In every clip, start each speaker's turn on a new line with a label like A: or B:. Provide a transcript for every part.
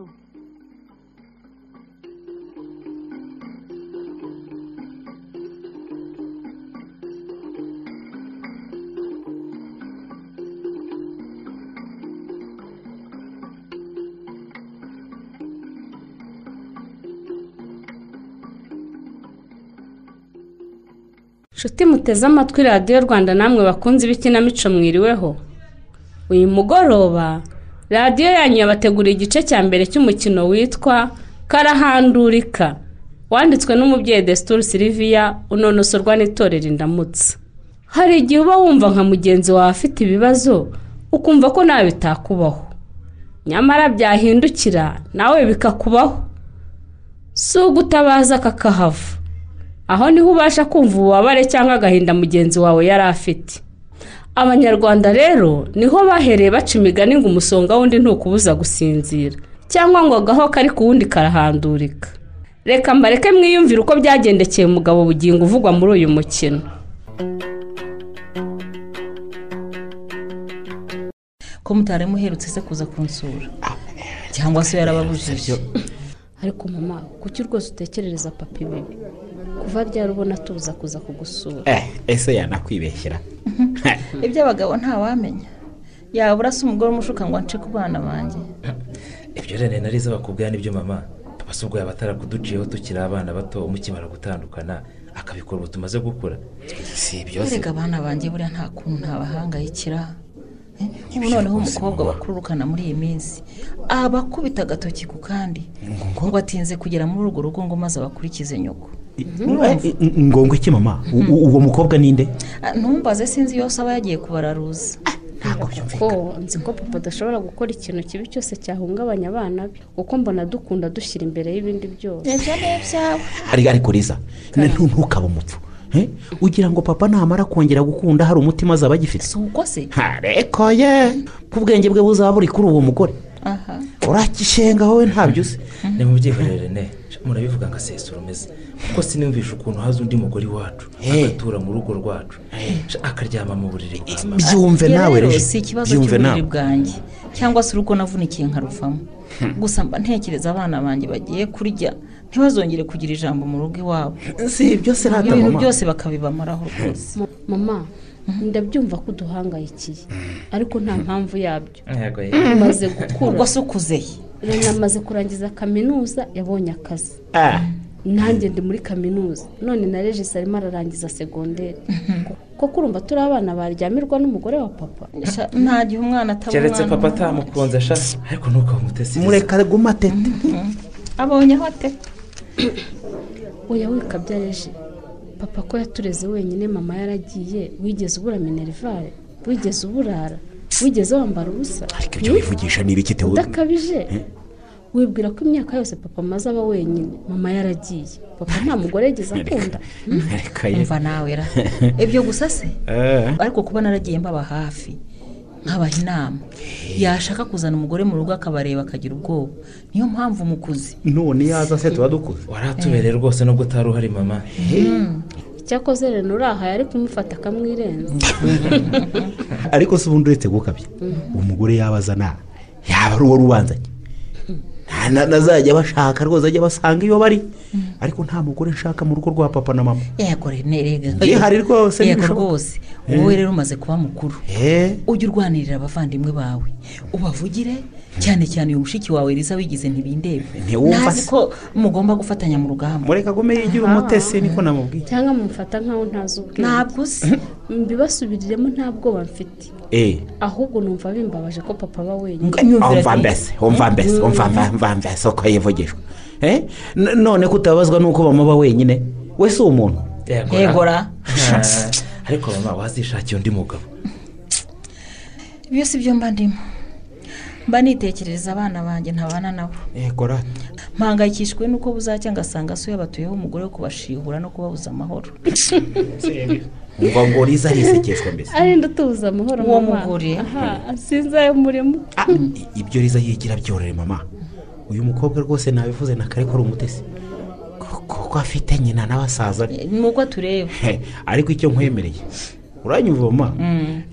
A: ikinamico
B: nshuti muteze amatwi radiyo rwanda namwe bakunze ibikinamico mwiriweho. Uyu mugoroba radiyo yanyu yabateguriye igice cya mbere cy'umukino witwa karahandurika. Wanditswe n'umubyeyi desituru siliviya unonosorwa n'itorero indamutsa. Hari igihe uba wumva nka mugenzi wawe afite ibibazo ukumva ko nawe bitakubaho. Nyamara byahindukira nawe bikakubaho. Si ugutabaza kakahava aho ni ho ubasha kumva ububabare cyangwa agahinda mugenzi wawe yari afite. Abanyarwanda rero ni ho bahereye baca imigani ngo umusonga w'undi ntukubuza gusinzira cyangwa ngo agaho kari ku wundi karahandurika. Reka mbareke mwiyumvire uko byagendekeye umugabo bugingo uvugwa muri uyu mukino.
C: Ko mutari muherutse se kuza kunsura? Cyangwa se yarababujije?
B: Ariko mama kuki rwose utekerereza papa ibi? Kuva ryari ubona tuza kuza kugusura?
D: Eh ese yanakwibeshyera
C: iby'abagabo ntawamenya yabura se umugore umushuka ngo nce ku bana banjye.
E: Ibyo rero narizo bakubwira n'ibyo mama. Papa si ubwo yaba atarakuduciyeho tukiri abana bato umukimara gutandukana akabikora ubu tumaze gukura.
D: Si ibyo se?
C: Erega abana banjye buriya nta kuntu ntabahangayikira Eh, ubu noneho umukobwa bakururukana muri iyi minsi aba akubita agatoki ku kandi. Ngo atinze kugera muri urwo rugo ngo maze abakurikize nyoko.
D: Ngombwa iki mama? U- uwo mukobwa ninde
C: Ah, ntumbaze sinzi yose aba yagiye kubararuza
D: ntabwo byumvikana.
B: Nzi ko papa adashobora gukora ikintu kibi cyose cyahungabanya abana be. Kuko mbona dukunda dushyira imbere y'ibindi byose.
C: Ibyo ni ibyawe.
D: Ariko ariko riza ntu- ntukabe umupfu Eh? ugira ngo papa namara kongera gukunda hari umutima azaba agifite.
C: Si uko se?
D: Ariko ye. Ko ubwenge bwe buzaba buri kuri uwo mugore.
C: Aha.
D: Urakishenga wowe ntabyo uzi
E: ni mu byiherere ne. Murabivuga ngo asesura umeze. Kuko sinumvisha ukuntu haza undi mugore iwacu
D: Eh.
E: agatura mu rugo rwacu. Sha, akaryama mu buriri bwa mama
D: byumve nawe
C: rero
D: reje
C: si ikibazo cy'uburiri bwanjye. Cyangwa se urugo navunikiye nkaruvamo. Gusa mba ntekereza abana banjye bagiye kurya ntibazongere kugira ijambo mu rugo iwabo.
D: Si ibyo se rata
C: ibintu byose bakabibamaraho rwose.
B: Ma- mama ndabyumva ko uduhangayikiye ariko nta mpamvu yabyo. Umaze
C: ubwo
B: gukura
C: se ukuzeye
B: rero amaze kurangiza kaminuza yabonye akazi.
D: Ah,
B: nanjye ndi muri kaminuza. None na regisi arimo ararangiza segonderi koko urumva turi abana baryamirwa n'umugore wa papa.
C: Nta gihe umwana ataba
E: keretse papa atamukunze sha. Ariko ntukabumutesirize
D: mureka guma tete.
C: Abonye hote
B: oya wikabya papa ko yatureze wenyine mama yaragiye. Wigeze ubura minerivare wigeze uburara? Wigeze wambara ubusa?
D: Ariko ibyo wivugisha ni ibiki
B: udakabije? Wibwira ko imyaka yose papa amaze aba wenyine. Mama yaragiye. Papa nta mugore yigeze akunda.
C: Umva nawe ra. Ibyo gusa se?
D: Eh.
C: ariko kuba naragiye mbaba hafi nkabaha inama. Yashaka kuzana umugore mu rugo akabareba akagira ubwoba. Niyo mpamvu mukuzi
D: none yaza se tuba dukuze.
E: Waratubereye rwose nubwo utari uhari mama.
B: Icyakoze rero uraha yari kumufata akamwirenza.
D: Ariko se ubundi uretse gukabya uwo mugore yabaza na yaba ari uwo rubanzanye nazajya bashaka rwose ajya basanga iyo bari. Ariko nta mugore nshaka mu rugo rwa papa na mama.
C: Yego
D: Gihari rwose
C: yego rwose. Wowe rero umaze kuba mukuru.
D: Eh,
C: ujye urwanirira abavandimwe bawe. Ubavugire cyane cyane uyu mushiki wawe riza wigize ntibindebe
D: Ntiwumva
C: ntazi
D: se.
C: ko mugomba gufatanya mu rugamba.
D: Mureka agome yigira umutesi niko namubwiye.
B: Cyangwa mumufata nkaho ntazi ubwenge.
C: Ntabwo uzi
B: mbibasubiriremo nta bwoba mfite.
D: eh
B: ahubwo numva bimbabaje ko papa aba wenyine.
C: Nyumvira
D: umva
C: ati-
D: mbese umva mbese umva mva- mva mbese uko yivugishwa Eh, none kutabazwa nuko bamaba wenyine. We si umuntu
C: Yego ra.
E: Ah, ariko mama wazishakiye undi mugabo.
C: Ibyo si byo mba ndimo. Mba nitekerereza abana banjye ntabana nabo.
D: Yego rata
C: mpangayikishijwe n'uko buzacya ngasanga so yabatuyeho umugore wo kubashihura no kubabuza amahoro.
D: Umva ngo riza risekeshwa mbese?
B: Arinda utubuza amahoro
C: Uwo mugore.
B: aha sinzi ayo murimo
D: Ah, ibyo riza yigira byorore mama. Uyu mukobwa rwose nabivuze na kare ko ari umutesi. Ko- kuko afite nyina n'abasaza? Be
C: ni uko tureba.
D: Ariko icyo nkwemereye uranyuvoma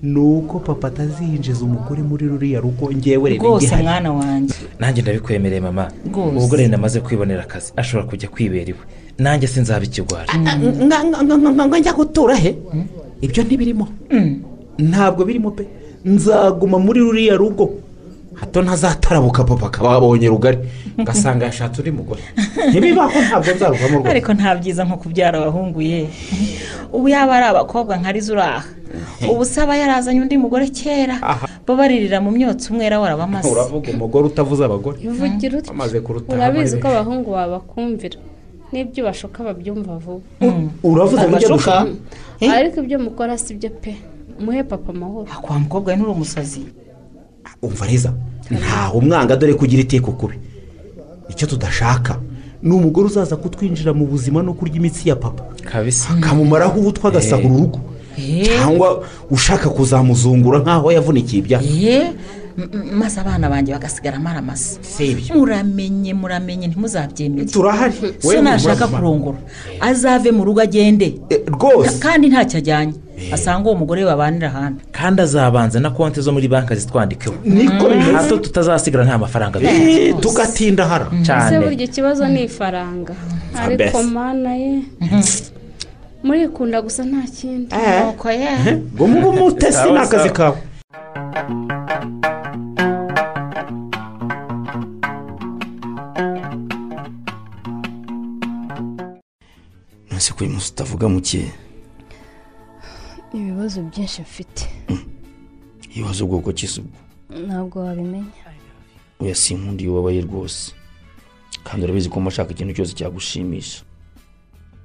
D: ni uko papa atazinjiza umugore muri ruriya rugo ngewe rero
C: rwose mwana wanjye.
E: Nanjye ndabikwemereye mama.
C: Rwose.
E: ubwo rero amaze kwibonera akazi ashobora kujya kwibera iwe. Nanjye
D: nga- nga- nga njya gutura he? Ibyo ntibirimo. Ntabwo birimo pe. Nzaguma muri ruriya rugo. Hato ntazatarabuka papa akaba abonye rugari. Ngasanga yashatse undi mugore. Ntibibaho ntabwo nzaruvamo rwose
C: ariko nta byiza nko kubyara abahungu ye. Ubu yaba ari abakobwa nka rizuraha ubu se aba yarazanye undi mugore kera. Babaririra mu myotsi umwera warabamaze
D: uravuga umugore utavuze abagore? Bamaze kurutaha
B: urabizi ko abahungu babakumvira. N'ibyo bashuka babyumva vuba.
D: Uravuze ngo ujye
C: Eh?
B: ariko ibyo mukora si byo pe. Muhe papa amahoro.
C: Ah, kwa mukobwa we nturi umusazi.
D: Umva reza ntawe umwanga dore kugira iteko kubi icyo tudashaka ni umugore uzaza kutwinjira mu buzima no kurya imitsi ya papa.
E: Kabisa.
D: Akamumaraho ubutwe agasahura urugo.
C: Eh.
D: cyangwa ushaka kuzamuzungura nk'aho yavunikiye ibyaha
C: m- maze abana banjye bagasigara amaramasa muramenye muramenye ntimuzabyemere.
D: Turahari.
C: So nashaka kurongora. Azave mu rugo agende.
D: Eh, rwose.
C: Kandi ntacyo ajyanye. Asanga uwo mugore we babanira ahandi.
E: Kandi azabanza na konti zo muri banki zitwandikeho
D: niko bimeze?
E: Hato tutazasigara nta mafaranga
D: Eh, tugatinda hara.
B: Ese
E: cyane.
B: Burya ikibazo ni ifaranga. Ariko
D: mbese.
B: mana ye. Murikunda gusa nta kindi.
C: Nuko ye.
D: Ngo mube umutesi ni akazi kawe.
A: Nonese ko uyu munsi utavuga muke?
F: Ibibazo byinshi mfite.
A: Ibibazo ubwoko kisi ubwo?
F: Ntabwo wabimenya.
A: Oya si inkundi ubabaye rwose. Kandi urabizi ko mba nshaka ikintu cyose cyagushimisha.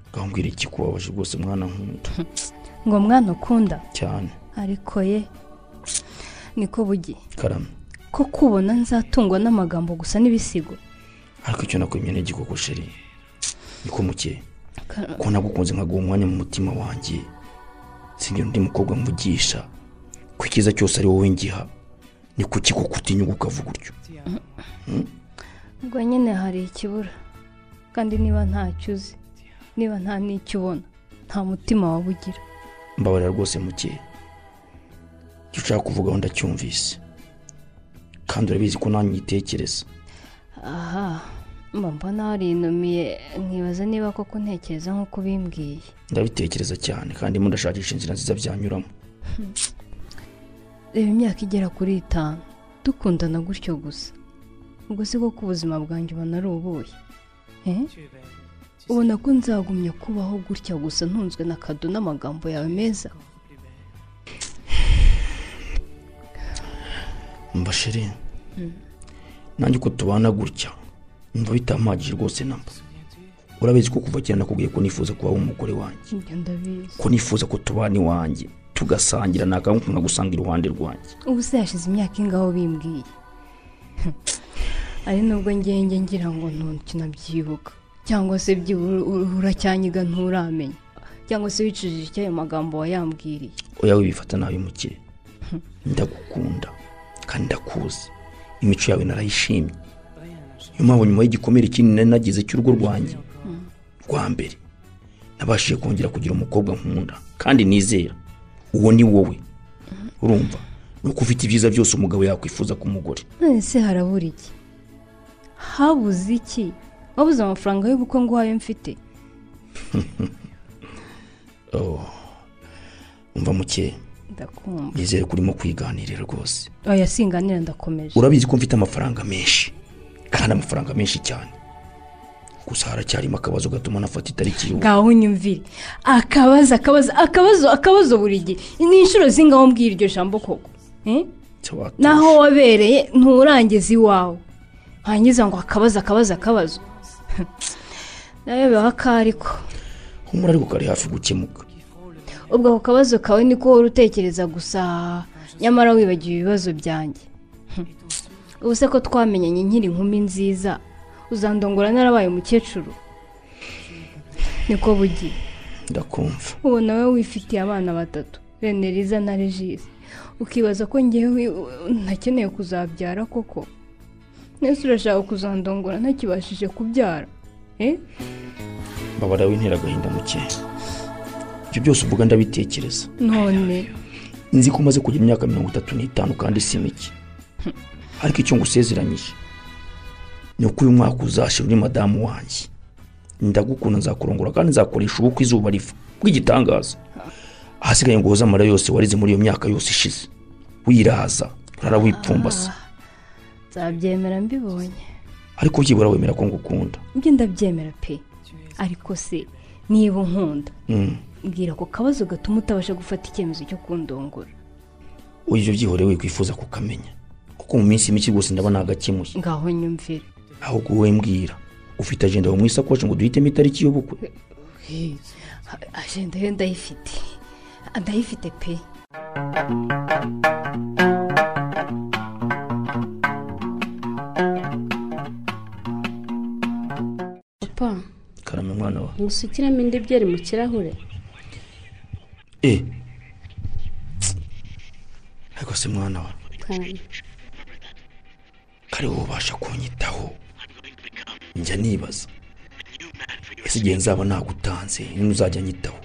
A: Ukambwira ikikubabaje rwose mwana nkunda?
F: Ngo mwana ukunda?
A: Cyane.
F: Ariko ye niko bugi.
A: Karame.
F: Ko kubona nzatungwa n'amagambo gusa n'ibisigo?
A: Ariko icyo nakwemye n'igikoko sheri niko muke?
F: Ka-
A: ko nagukunze nkaguha umwanya mu mutima wanjye singira undi mukobwa mvugisha. Ko icyiza cyose ari wowe ngiha ni kuki koko utinyuka ukavuga utyo?
F: Ubwo nyine hari ikibura. Kandi niba ntacyo uzi niba nta n'icyo ubona nta mutima waba ugira.
A: Mbabarira rwose muke icyo ushaka kuvugaho ndacyumvise. Kandi urabizi ko nanjye nyitekereza.
F: Aha. Mbona warinumiye nkibaza niba koko ntekereza nk'uko ubimbwiye.
A: Ndabitekereza cyane kandi ndimo ndashakisha inzira nziza byanyuramo.
F: Reba imyaka igera kuri itanu. Dukundana gutyo gusa. Ubwo si ko ubuzima bwanjye ubona ari ubuhe? Ubona ko nzagumya kubaho gutya gusa ntunzwe na kado n'amagambo yawe meza.
A: Mba sheri nanjye uko tubana gutya. Numva bitampagije rwose namba urabizi ko kuva kera nakubwiye ko nifuza kubaho umugore wanjye. Ko nifuza ko tubana iwanjye tugasangira nakamuka nkagusanga iruhande rwanjye.
F: Ubu se hashize imyaka ingaho bimbwiye? Ari nubwo ngenge ngira ngo ntukinabyibuka cyangwa se byibura ur- uracyanyiga nturamenya. Cyangwa se wicujije icyo ayo magambo wayambwiriye?
A: Oya wibifata nabi muke ndagukunda kandi ndakuzi. Imico yawe narayishimye. Niyo mpamvu nyuma y'igikomere kinini nari nagize cy'urugo rwanjye. Rwa mbere nabashije kongera kugira umukobwa nkunda kandi nizera. Uwo ni wowe. Urumva? Nuko ufite ibyiza byose umugabo yakwifuza ku mugore.
F: None se harabura iki? Habuze iki? Wabuze amafaranga y'ubukwe ngo uhaye mfite?
A: Oh, umva muke?
F: Ndakumva.
A: Nizere ko urimo kwiganirira rwose.
F: Oya singanira ndakomeje.
A: Urabizi ko mfite amafaranga menshi. Kandi amafaranga menshi cyane. Gusa haracyarimo akabazo gatuma nafata itariki y'ubu.
F: Ngaho unyumvire akabazo akabazo akabazo akabazo buri gihe. Ni inshuro zingaho mbwira iryo jambo koko? Eh? naho wabereye nturangiza iwawe. Hangiza ngo akabazo akabazo akabazo. Nawe bibaho akariko
A: humura ariko kari hafi gukemuka.
F: Ubwo ako kabazo kawe niko wari utekereza gusa nyamara wibagiwe ibibazo byanjye. ubu se ko twamenyanye nkiri inkumi nziza. Uzandongora narabaye umukecuru. Niko bugiye
A: ndakumva.
F: Ubona wowe wifitiye abana batatu reneriza na regisi ukibaza ko ngewe ntakeneye kuzabyara koko? Nese urashaka kuzandongora ntakibashije kubyara eh?
A: mbabara w'intera agahinda muke. Ibyo byose uvuga ndabitekereza.
F: None.
A: Nzi ko umaze kugira imyaka mirongo itatu n'itanu kandi si mike. ariko icyo ngusezeranyije ni uko uyu mwaka uzashira uri madamu wanjye. Ndagukunda nzakurongora kandi nzakoresha ubukwe izuba riva. Bw'igitangaza ahasigaye ngo woze amarira yose warize muri iyo myaka yose ishize. Wiraza urara wipfumbase.
F: Nzabyemera mbibonye.
A: Ariko byibura wemera ko ngukunda.
F: Njye ndabyemera pe. Ariko se niba unkunda.
A: Mm.
F: mbwira ako kabazo gatuma utabasha gufata icyemezo cyo kundongora
A: uyu ibyo byihoreye wikwifuza kukamenya. Kuko mu minsi mike rwose ndaba nagakemuye
F: ngaho nyumvire
A: ahubwo wowe mbwira. Ufite agenda mu isakoshi ngo duhitemo itariki y'ubukwe.
F: Ajenda yo ndayifite. Ndayifite pe.
B: Papa.
A: Karame mwana wa.
B: Ngusukiremo indi byeri mu kirahure.
A: E ariko se mwana wa.
B: Karame.
A: Kare wowe ubasha kunyitaho. Njya nibaza. Ese igihe nzaba nagutanze niba uzajya nyitaho?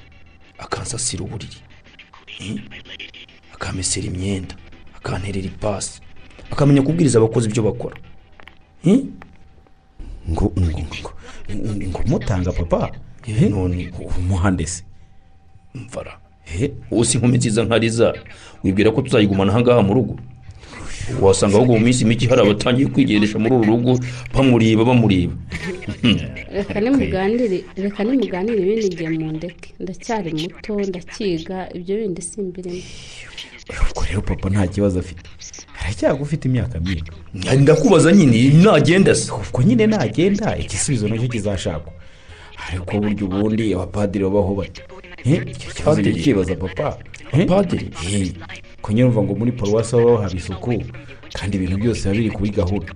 A: Akansasira uburiri. Eh? akamesera imyenda akanterera ipasi. Akamenya kubwiriza abakozi ibyo bakora. Eh?
D: ngo ngo ngo ngo mutanga papa.
A: Eh, none
D: umuhande se
A: mvara
D: Eh,
A: ubu si inkumi nziza nka riza wibwira ko tuzayigumana ahangaha mu rugo. Wasanga ahubwo mu minsi mike hari abatangiye kwigendesha muri uru rugo bamureba bamureba
B: reka nimuganire reka nimuganire ibindi igihe mu ndeke. Ndacyari muto ndakiga ibyo bindi simbirimo
D: ubwo rero papa nta kibazo afite. Aracyagufite imyaka myinshi
A: ndakubaza nyine nagenda se?
D: Ubwo nyine nagenda igisubizo na cyo kizashakwa. Ariko burya ubundi abapadiri babaho bate Eh, icyo kibazo
A: Padiri?
D: ntikibaza papa Eh?
A: Abapadiri?
D: Eh, ko nyine urumva ngo muri paruwasi baba haba isuku kandi ibintu byose biba biri kuri gahunda.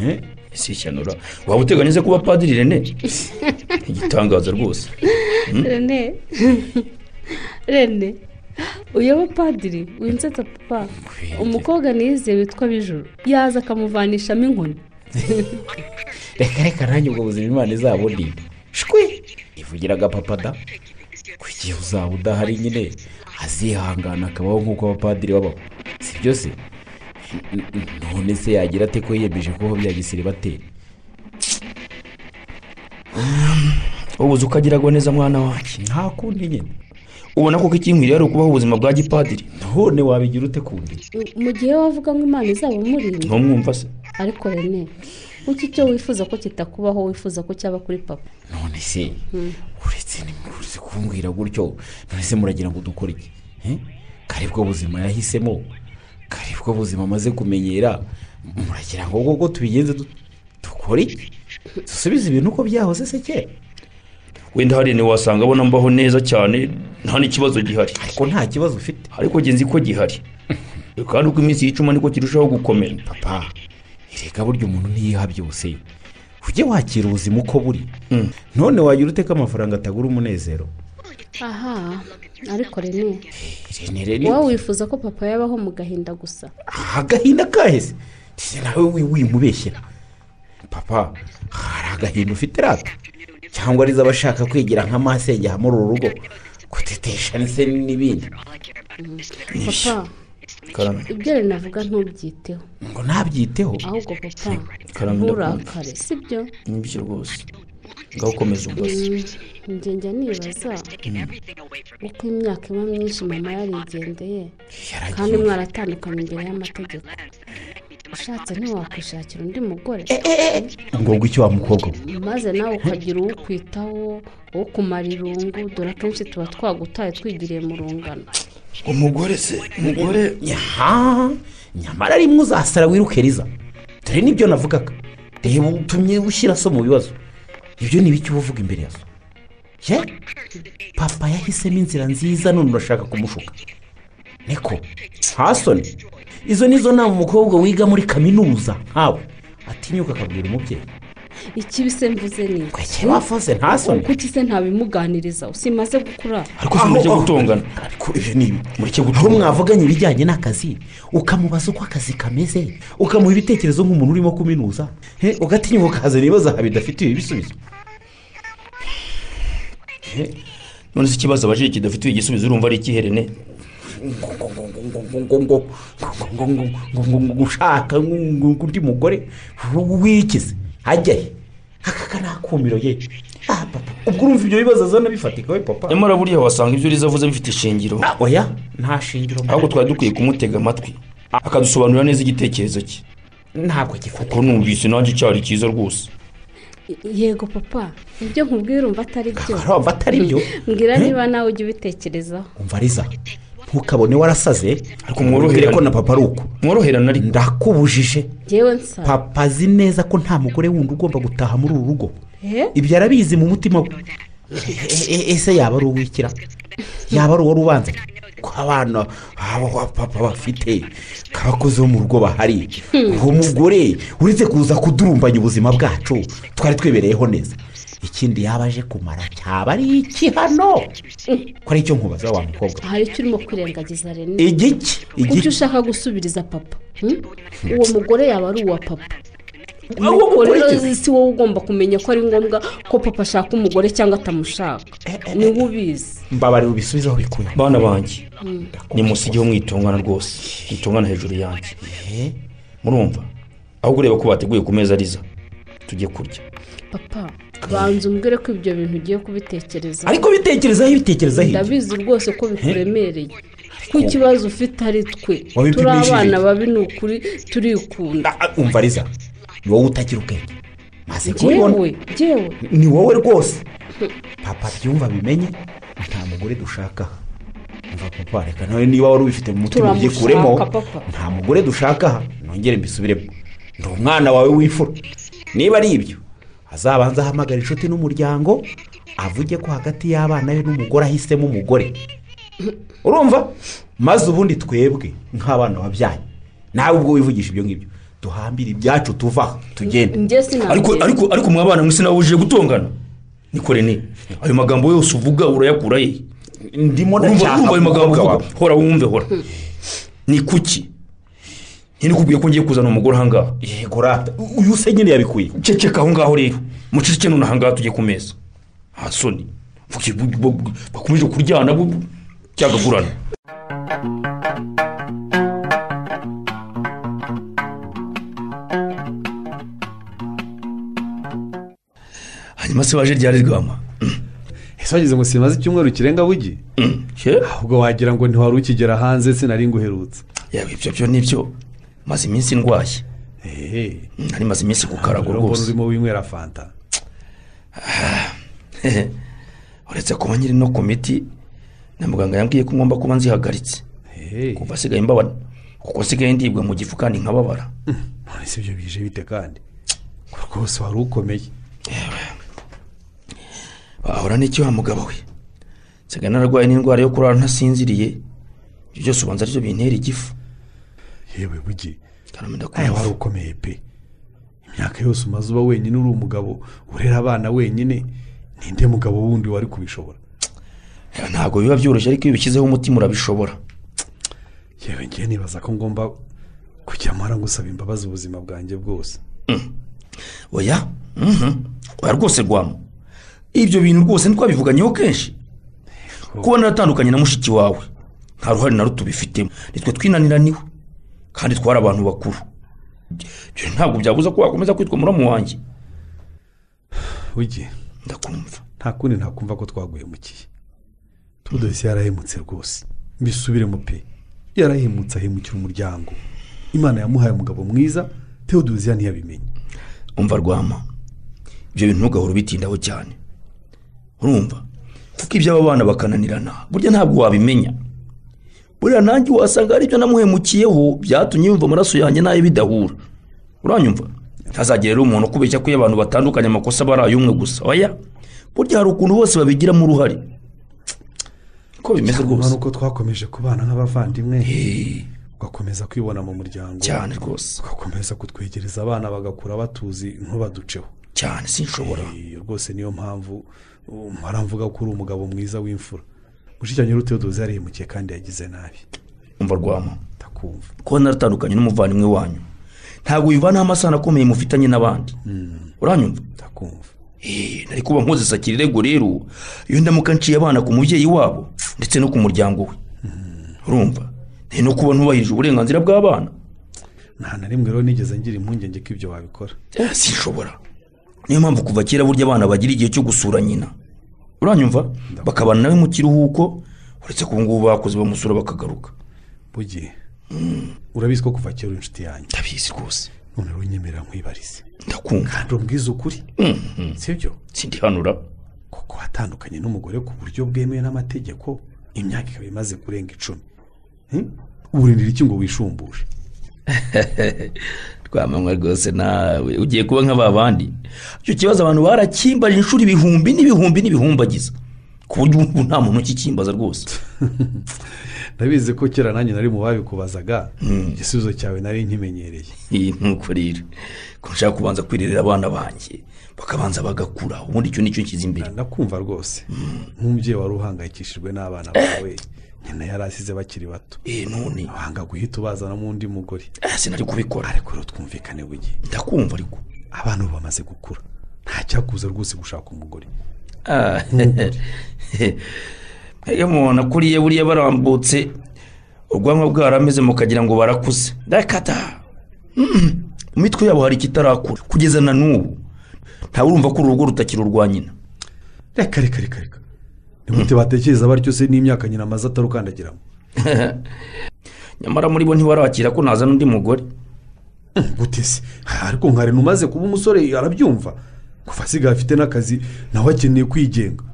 D: Eh?
A: si ishyano waba uteganyije kuba padiri rene? Igitangaza rwose.
B: Rene. Rene. Uyu abapadiri winsetsa papa. Umukobwa niyiziye witwa bijuru. Yaza akamuvanishamo inkoni.
D: Reka reka nanjye ubwo buzima imana izabundinde shwi ivugiraga papa da. Ku gihe uzaba udahari nyine. Azihangana akabaho nk'uko abapadiri babaho si byo se? None se yagira ate ko yiyemeje kubaho bya gisiribateri
A: ubuze ukagiragwa neza mwana wanjye.
D: Nta kundi nyine.
A: Ubona ko ikinkwiriye ari ukubaho ubuzima bwa gipadiri.
D: None wabigira ute kundi?
B: Mu gihe wavuga ngo imana izaba umurinda
A: ntumwumva se?
B: Ariko rene kuki icyo wifuza ko kitakubaho wifuza ko cyaba kuri papa.
D: None se? Uretse nimuretse kumbwira gutyo none se muragira ngo dukore iki? Eh? kare bwo buzima yahisemo kare bwo buzima amaze kumenyera muragira ngo ubwo tubigenze du- dukore iki? Dusubize ibintu uko byahoze se kera
A: wenda hari wasanga abona mbaho neza cyane nta n'ikibazo gihari.
D: Ariko nta kibazo ufite.
A: Ariko njye nzi ko gihari. Kandi uko iminsi yicuma niko kirushaho gukomera.
D: Papa erega burya umuntu ntiyiha byose. Ujye wakira ubuzima uko buri. None wagira ute ko amafaranga atagura umunezero.
B: Aha ariko rene
D: rene rene
B: wowe wifuza ko papa yabaho mu gahinda gusa?
D: Agahinda kaheze. Ese nawe wi- wimubeshyera papa hari agahinda ufite rata cyangwa ari zo abashaka kwigira nka masenge aha muri uru rugo? Gutetesha ndetse n'ibindi.
B: Papa
A: karame
B: ibyo rene avuga ntubyiteho.
D: Ngo ntabyiteho
B: ahubwo papa nturakare sibyo
A: ni byo rwose. Ngaho ukomeza umbaze
B: Mm, njye njya nibaza uko imyaka iba myinshi mama yarigendeye. Kandi mwaratandukanye imbere y'amategeko. Ushatse ntiwakwishakira undi mugore.
D: Ngo ngo icyo wa mukobwa? We
B: maze nawe ukagira uwo ukwitaho uwo kumara irungu dore akenshi tuba twagutaye twigiriye mu rungano.
A: Umugore se umugore
D: nyaha nyamara rimwe uzasara wiruke riza dore ni byo navugaga. Reba utumye ushyira so mu bibazo. Ibyo ni ibiki uba uvuga imbere ya so. Ye? Papa yahisemo inzira nziza none urashaka kumushuka. Niko nta soni izo nizo nama umukobwa wiga muri kaminuza. Nkawe atinyuka akabwira umubyeyi.
B: Ikibi se mvuze ni iki?
D: kweke wafoze nta soni
B: kuki se ntabimuganiriza usimaze gukura
A: ariko
D: ibyo ni ibi
A: mureke
D: aho mwavuganye ibijyanye n'akazi ukamubaza uko akazi kameze ukamuha ibitekerezo nk'umuntu urimo kuminuza he, ugatinyuka ukazana ibibazo aha bidafitiye ibisubizo He,
A: none se ikibazo abajije kidafitiye igisubizo urumva ari ikiherene
D: gushaka undi mugore wikize ajya he aka nakumiro ye. Ah, papa, ubwo urumva ibyo bibazo azana bifatika we papa.
A: Nyamara buriya wasanga ibyo uriza avuze bifite ishingiro.
D: Ah, oya. Nta shingiro
A: ahubwo twari dukwiye kumutega amatwi. Akadusobanurira neza igitekerezo cye.
D: Ntabwo gifatika
A: ko numvise nanjye cyari cyiza rwose.
B: Yego papa. Ibyo nkubwira urumva atari byo.
D: Arumva atari byo?
B: Mbwira niba nawe ujya ubitekerezaho.
D: Umva ariza ntukabone warasaze.
A: Ariko mworoherane.
D: ko na papa ari uko
A: mworoherane ariko.
D: Ndakubujije.
B: Ngewe nsa
D: papa azi neza ko nta mugore wundi ugomba gutaha muri uru rugo.
B: Eh?
D: ibyo arabizi mu mutima we E- e- ese yaba ari uwikira? Yaba ari uwari ubanza? Ko abana aba papa bafite ko abakozi bo mu rugo bahari. Uwo mugore uretse kuza kudurumbanya ubuzima bwacu twari twebereyeho neza. Ikindi yaba aje kumara cyaba ari iki hano? Ko ari icyo nkubaza wa mukobwa.
B: Hari icyo urimo kwirengagiza rene?
D: Igiki? Igiki?
B: Ushaka gusubiriza papa? Hmm? uwo mugore yaba ari uwa papa?
D: Uwo
B: nuko rero si wowe ugomba kumenya ko ari ngombwa ko papa ashaka umugore cyangwa atamushaka. Niwe ubizi.
D: Mbabarira ubisubizeho bikuye
A: bana banjye nimusigeho mwitungana rwose. Mwitungana hejuru yanjye. Murumva? Ahubwo ureba ko bateguye ku meza ariza. Tujye kurya.
B: Papa banza umbwire ko ibyo bintu ugiye kubitekereza
D: ariko bitekerezaho ibitekerezaho
B: ndabizi rwose ko bikuremereye. Ko ikibazo ufite ari twe. turi abana babi ni ukuri turikunda.
D: Ah, ah, umva ariza ni wowe utagira ubwenge. Maze kubibona ni wowe rwose. Papa byumva bimenye? Nta mugore dushaka. Papa reka nawe niba wari ubifite mu mutima ubyikuremo
B: papa.
D: nta mugore dushaka. Aha nongere mbisubiremo ndi umwana wawe w'imfura. Niba ari ibyo azabanza ahamagara inshuti n'umuryango avuge ko hagati y'abana be n'umugore ahisemo umugore. Urumva? Maze ubundi twebwe nk'abana wabyaye. Nawe ubwo wivugisha ibyo ngibyo. Duhambire ibyacu tuvaho tugende.
A: Ariko ariko ariko mwabana mwese nawe uje gutongana niko rene ayo magambo yose uvuga urayakura he
D: ndimo ndashaka
A: urumva ayo magambo
D: umukobwa
A: uvuga.
D: wawe
A: hora wumve hora. Ni kuki ntinikubwiye ko ngiye kuzana umugore ahangaha
D: yego rata uyu se nyine yabikuye.
A: Ceceka aho ngaho rero. Muceceke none ahangaha tujye ku meza. Nta soni bakomeje kuryana cyagagurana hanyuma se waje ryari rwama?
G: Ese wageze ngo simaze icyumweru kirenga bugi
A: Ye,
G: ahubwo wagira ngo ntiwari ukigera hanze sinari nguherutse
A: yewe ibyo byo ni byo maze iminsi ndwaye.
G: Ehe
A: nari maze iminsi ku karago rwose.
G: urimo winywera fanta.
A: Uretse kuba nkiri no ku miti na muganga yambwiye ko ngomba kuba nzihagaritse.
G: Ehe
A: kuva asigaye mbabara kuko asigaye ndibwa mu gifu kandi nkababara.
G: None si ibyo bije bite kandi? Rwose wari ukomeye.
A: Wahora n'iki wa mugabo we? Nsigaye nararwaye n'indwara yo kurara ntasinziriye. Ibyo byose ubanza ari byo bintera igifu.
G: Yewe
A: karame
G: aya wari ukomeye pe. Imyaka yose umaze uba wenyine uri umugabo urera abana wenyine ninde mugabo wundi wari kubishobora?
A: Ntabwo biba byoroshye ariko iyo ubishyizeho umutima urabishobora.
G: Yewe ngiye nibaza ko ngomba kujya mpora ngusaba imbabazi ubuzima bwanjye bwose.
A: Oya mhm. oya rwose rwama ibyo bintu rwose ntitwabivuganyeho kenshi. Kuba naratandukanye na mushiki wawe nta ruhare na ruto ubifitemo. Nitwe twinaniraniwe. Kandi twari abantu bakuru. Ntabwo byabuza ko wakomeza kwitwa muramu wanjye.
G: Bugi
A: ndakumva.
G: Nta kundi ntakumva ko twaguhemukiye. Tudose yarahemutse rwose. Mbisubiremo pe. Yarahemutse ahemukira umuryango. Imana yamuhaye umugabo mwiza teodoziya ntiyabimenye.
A: Umva rwama. Ibyo bintu ntugahora ubitindaho cyane. Urumva? Kuko iby'aba bana bakananirana burya ntabwo wabimenya. Buriya nanjye wasanga hari ibyo namuhemukiyeho byatumye yumva amaraso yanjye na yo bidahura. Uranyumva? Ntazagire rero umuntu ukubeshya ko iyo abantu batandukanye amakosa aba ari ay'umwe gusa. Oya burya hari ukuntu bose babigiramo uruhare. Ko bimeze rwose?
G: Nuko twakomeje kubana nk'abavandimwe ugakomeza kwibona mu muryango
A: cyane rwose.
G: ugakomeza kutwegereza abana bagakura batuzi ntubaduceho.
A: Cyane sinshobora.
G: Rwose niyo mpamvu um, mvuga ko uri umugabo mwiza w'imfura. Mushikiranye n'uteodozi yarihemukiye kandi yagize nabi.
A: Umva rwama.
G: Ndakumva.
A: Kuba naratandukanye n'umuvandimwe wanyu ntabwo bivanaho amasano akomeye mufitanye n'abandi. Uranyumva?
G: Ndakumva.
A: Eh, nari kuba nkoze sakira irego rero iyo ndamuka nciye abana ku mubyeyi wabo ndetse no ku muryango we. Urumva? Ni no kuba ntubahirije uburenganzira bw'abana.
G: Nta na rimwe rero nigeze ngira impungenge ko ibyo wabikora.
A: Eh, sinshobora. Niyo mpamvu kuva kera burya abana bagira igihe cyo gusura nyina. Uranyumva? Bakabana nawe mu kiruhuko uretse ko ubu ngubu bakoze bamusura bakagaruka.
G: Bugiye urabizi ko kuva kera uri inshuti yanjye.
A: Ndabizi rwose.
G: None rero unyemerera nkwibarize
A: ndakumva
G: kandi umbwize ukuri. Sibyo
A: sindihanura.
G: Kuko watandukanye n'umugore ku buryo bwemewe n'amategeko imyaka ikaba imaze kurenga icumi. Hmm? uburindira iki ngo wishumbushe?
A: twamanywa rwose nawe. Ugiye kuba nk'aba bandi. Icyo kibazo abantu barakimbaje inshuro ibihumbi n'ibihumbi n'ibihumbagiza. Ku buryo ubu nta muntu ukikimbaza rwose.
G: Ndabizi ko kera nanjye nari mu babikubazaga igisubizo cyawe nari nkimenyereye.
A: Iyi nuko rero. Ko nshaka kubanza kwirerera abana banjye bakabanza bagakura. Ubundi icyo ni cyo nshyize imbere.
G: Ndakumva rwose. Nk'umubyeyi wari uhangayikishijwe n'abana bawe nyina yari asize bakiri bato.
A: Eh none.
G: Wanga guhita ubazanamo undi mugore.
A: Eh, sinari kubikora.
G: Ariko rero twumvikane bugiye
A: ndakumva ariko.
G: Abana ubu bamaze gukura. Nta cyakuza rwose gushaka umugore.
A: Ah, iyo mubona kuriya buriya barambutse ubwanwa bwarameze mukagira ngo barakuze. Ndakata. Mu mitwe yabo hari ikitarakura. Kugeza na n'ubu ntawe urumva ko uru rugo rutakiri urwa nyina.
G: Reka reka reka reka. Ni gute batekereza batyo se n'imyaka nyina amaze atarukandagiramo.
A: Nyamara muri bo ntibarakira ko nazana undi mugore.
G: Gute se. Ariko nka reno umaze kuba umusore arabyumva. Kuva asigaye afite n'akazi nawe akeneye kwigenga.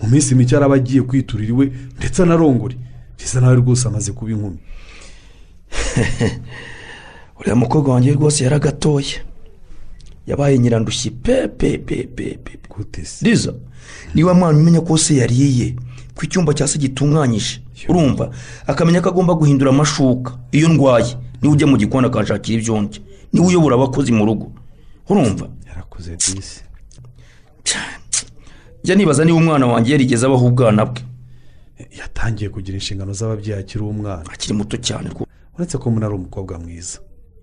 G: Mu minsi mike araba agiye kwiturira iwe ndetse anarongore bisa nawe rwose amaze kuba inkumi.
A: Uriya mukobwa wanjye rwose yaragatoye yabaye nyirandushyi pe pe pe pe pe riza niba mwana umenya ko se yariye ku icyumba cya se gitunganyije urumva? Akamenya ko agomba guhindura amashuka. Iyo ndwaye ni we ujya mu gikoni akanshakira ibyo ndya ni we uyobora abakozi mu rugo. Urumva?
G: Yarakuze disi.
A: Njya nibaza niba umwana wanjye yarigeze abaho ubwana bwe.
G: Yatangiye kugira inshingano z'ababyeyi akiri umwana.
A: Akiri muto cyane
G: uretse ko mbona ari umukobwa mwiza.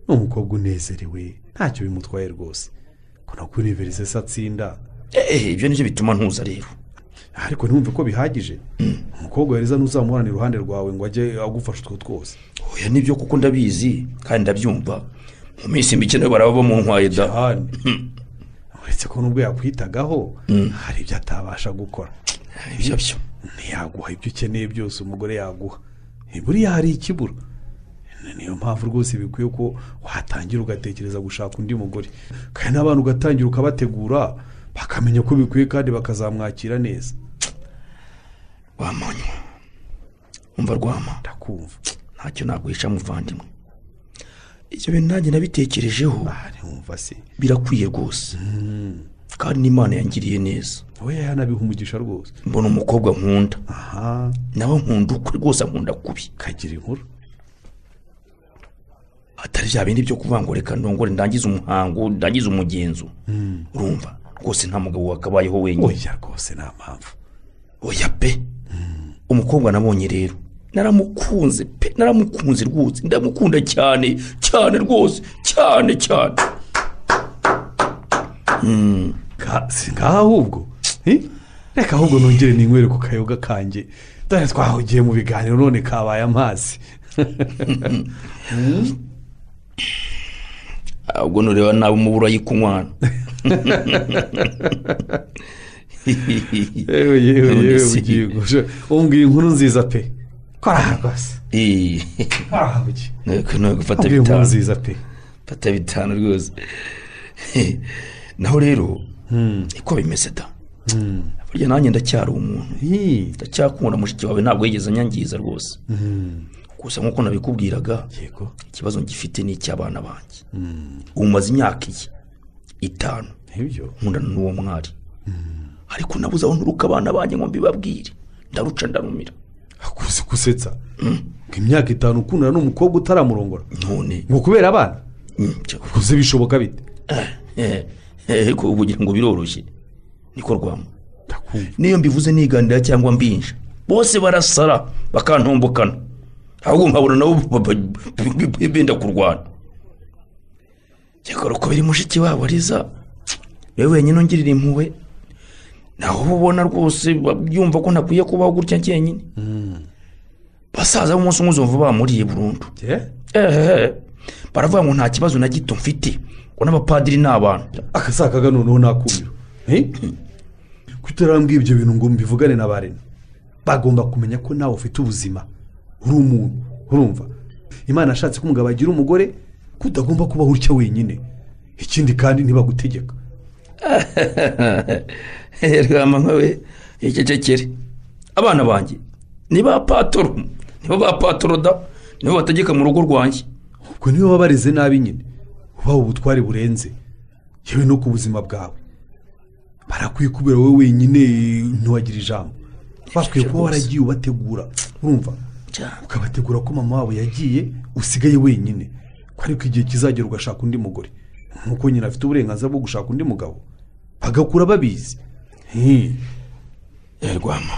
G: Ni umukobwa unezerewe ntacyo bimutwaye rwose. Ko univerisite se atsinda.
A: Eee ibyo ni byo bituma ntuza rero.
G: Ariko ntiwumve ko bihagije? Umukobwa wariza ntuzamuhorane iruhande rwawe ngo ajye agufasha utwo twose.
A: Oya ni byo kuko ndabizi kandi ndabyumva. Mu minsi mike nawe baraba bamuntwaye da.
G: Cyane uretse ko nubwo yakwitagaho hari ibyo atabasha gukora.
A: Ibyo byo.
G: Ntiyaguha ibyo ukeneye byose umugore yaguha. Buriya hari ikibura. Niyo mpamvu rwose bikwiye ko watangira ugatekereza gushaka undi mugore. Kandi n'abantu ugatangira ukabategura bakamenya ko bikwiye kandi bakazamwakira neza.
A: Wamanywa umva rwama?
G: Ndakumva.
A: Ntacyo naguhisha muvandimwe. Ibyo bintu nanjye nabitekerejeho.
G: Se.
A: Birakwiye rwose. Kandi n'imana yangiriye neza.
G: We yanabiha umugisha rwose.
A: Mbona umukobwa nkunda. Nawe nkunda ukwe rwose ankunda kubi.
G: Kagira inkuru.
A: Atari bya bindi byo kuvuga ngo reka ndongore ndangize umuhango ndangize umugenzo. Urumva? Rwose nta mugabo wakabayeho wenyine.
G: Oya rwose nta mpamvu.
A: Oya pe! Umukobwa nabonye rero naramukunze pe! Naramukunze rwose. Ndamukunda cyane cyane rwose cyane cyane.
G: Ka- si ngaha ahubwo reka ahubwo nongere ninywere ku kayoga kanjye. Dore twahugiye mu biganiro none kabaye amazi.
A: ahubwo nureba nawe umubura yikunywana
G: yewe yewe yewe gusha umbwiye inkuru nziza pe. Aha rwose.
A: Eh,
G: kora aha
A: nuko nuko gufata bitanu.
G: nziza pe.
A: Fata bitanu rwose. Naho rero niko bimeze da? Burya nanjye ndacyari umuntu. Ndacyakunda mushiki wawe ntabwo yigeze anyangiza rwose. Gusa nk'uko nabikubwiraga ikibazo ngifite ni icy'abana banjye. Ubu maze imyaka iyi? Itanu. Nkundana n'uwo mwari. Ariko nabuze aho nturuka abana banjye ngo mbibabwire. Ndaruca ndarumira
G: akuze gusetsa ngo imyaka itanu ukundana n'umukobwa utaramurongora.
A: None.
G: Ngo kubera abana? Kuze bishoboka bite?
A: Eh, eh, ko ubugira ngo biroroshye. Niko rwamo. Niyo mbivuze niganira cyangwa mbinja. Bose barasara bakantombokana. Ahubwo nkabona nabo benda kurwana. Cyakora biri mushiki wabo ariza ni we wenyine ungirira impuhwe naho ubona rwose byumva ko ntakwiye kubaho gutya njyenyine basaza b'umunsi umwe uzumva bamuriye burundu. Baravuga ngo nta kibazo na gito mfite. Ngo n'abapadiri ni abantu.
G: Akasakaga noneho nakumiro kutarambwira ibyo bintu ngo mbivugane na barene bagomba kumenya ko nawe ufite ubuzima. Uri umuntu urumva? Imana ashatse ko umugabo agira umugore ko udagomba kubaho utya wenyine. Ikindi kandi ntibagutegeka.
A: Rwama nkawe icecekere abana banjye ni ba patoro. Nibo ba patoro da nibo bategeka mu rugo rwanjye.
G: Ubwo niba wabareze nabi nyine. Ubaha ubutware burenze. Yewe no ku buzima bwawe. Barakwikubira wowe wenyine ntiwagire ijambo. Bakwiye kuba waragiye ubategura. Urumva? Ukabategura ko mama wabo yagiye usigaye wenyine. Ko ariko igihe kizagera ugashaka undi mugore. Nk'uko nyine afite uburenganzira bwo gushaka undi mugabo. Bagakura babizi.
A: Rwama.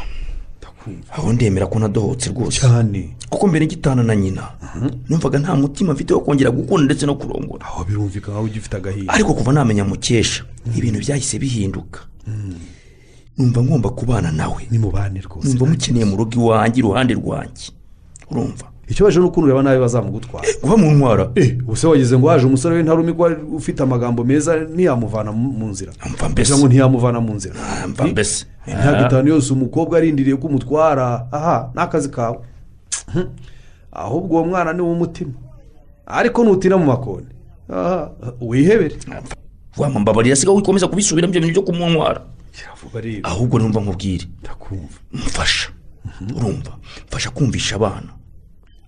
A: Aho ndemera ko nadohotse rwose.
G: Cyane.
A: Kuko mbere ngitana na nyina. Numvaga nta mutima mfite wo kongera gukunda ndetse no kurongora.
G: Aho birumvikana nkaho ugifite agahinda.
A: Ariko kuva namenya mukesha ibintu byahise bihinduka. Numva ngomba kubana nawe.
G: Ni mubane rwose.
A: Numva mukeneye mu rugo iwanjye iruhande rwanjye. Urumva.
G: Ikibazo ni uko ureba nabi bazamugutwara.
A: Kuba mu ntwara.
G: Ubuse wagize ngo haje umusore w'intarumikwa ufite amagambo meza ntiyamuvana mu nzira.
A: Mbese.
G: Ngo ntiyamuvana mu nzira.
A: Mva mbese.
G: imyaka itanu yose umukobwa arindiriye ko umutwara. Aha ni akazi kawe. Ahubwo uwo mwana ni uw'umutima ariko nutina mu makoni. Wihebere.
A: Wamambabarira siga wikomeza kubisubiramo ibyo bintu byo kumuntwara ahubwo numva nkubwire. Mfasha. Urumva mfasha kumvisha abana.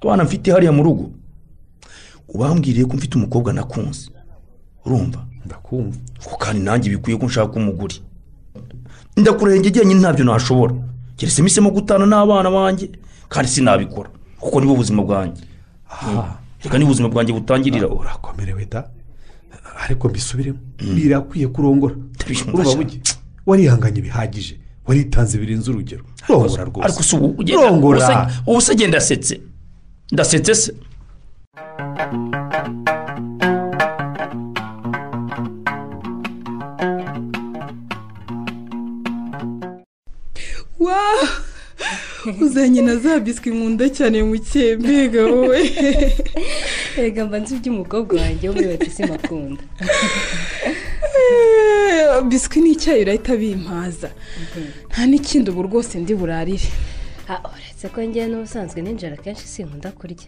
A: Abana mfite hariya mu rugo. Ubambwiriye ko mfite umukobwa nakunze. Urumva
G: ndakumva.
A: Kuko kandi nanjye bikwiye ko nshaka umuguri ndakurenge njyenyine ntabyo nashobora. Keretse mpisemo gutana n'abana banjye kandi sinabikora. Kuko nibo buzima bwanjye. Reka niba ubuzima bwanjye butangirira.
G: Urakomerewe da ariko mbisubiremo. Birakwiye kurongora. Buke warihanganye bihagije. Waritanze birenze urugero. Rongora rwose.
A: ariko si ubu
G: rongora
A: ubu se genda ndasetse ndasetse se.
H: Uzanye na za biswi nkunda cyane mu mbega wowe.
F: Reka mba nzi iby'umukobwa wanjye wo muri batisi makunda
H: biswi n'icyayi urahita bimpaza. Nta n'ikindi ubu rwose ndi burarire.
F: Uretse ko ngewe n'ubusanzwe ninjira akenshi sinkunda kurya.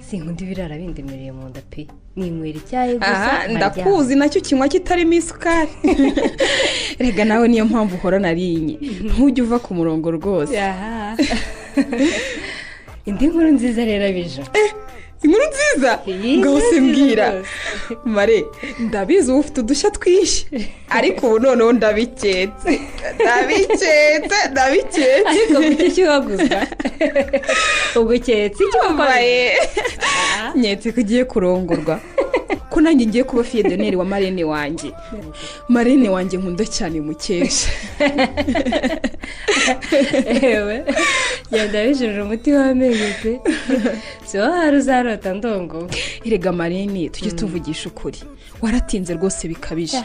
F: Sinkunda ibirara bindemereye mu nda pe. Ninywera icyayi gusa
H: ndakuzi na cyo kinywa kitarimo isukari. Rega nawe niyo mpamvu uhora narinye. Ntujye uva ku murongo rwose.
F: Indi nkuru nziza rero bijo
H: inkuru nziza! Ngaho se mbwira mare ndabizi uba ufite udushya twinshi. Ariko ubu noneho ndabiketse. Ndabiketse ndabiketse.
F: Ariko kuki gusa ubwo uketse icyo
H: wambaye. Nyetse ko ugiye kurongorwa. Ko nanjye ngiye kuba fiyedoneri wa marene wanjye. Marene wanjye nkunda cyane mukesha.
F: Yewe yenda bijurira umuti w'amenyo pe. Si wowe hari uzarota ndongo?
H: Erega marene tujye tuvugisha ukuri. Waratinze rwose bikabije.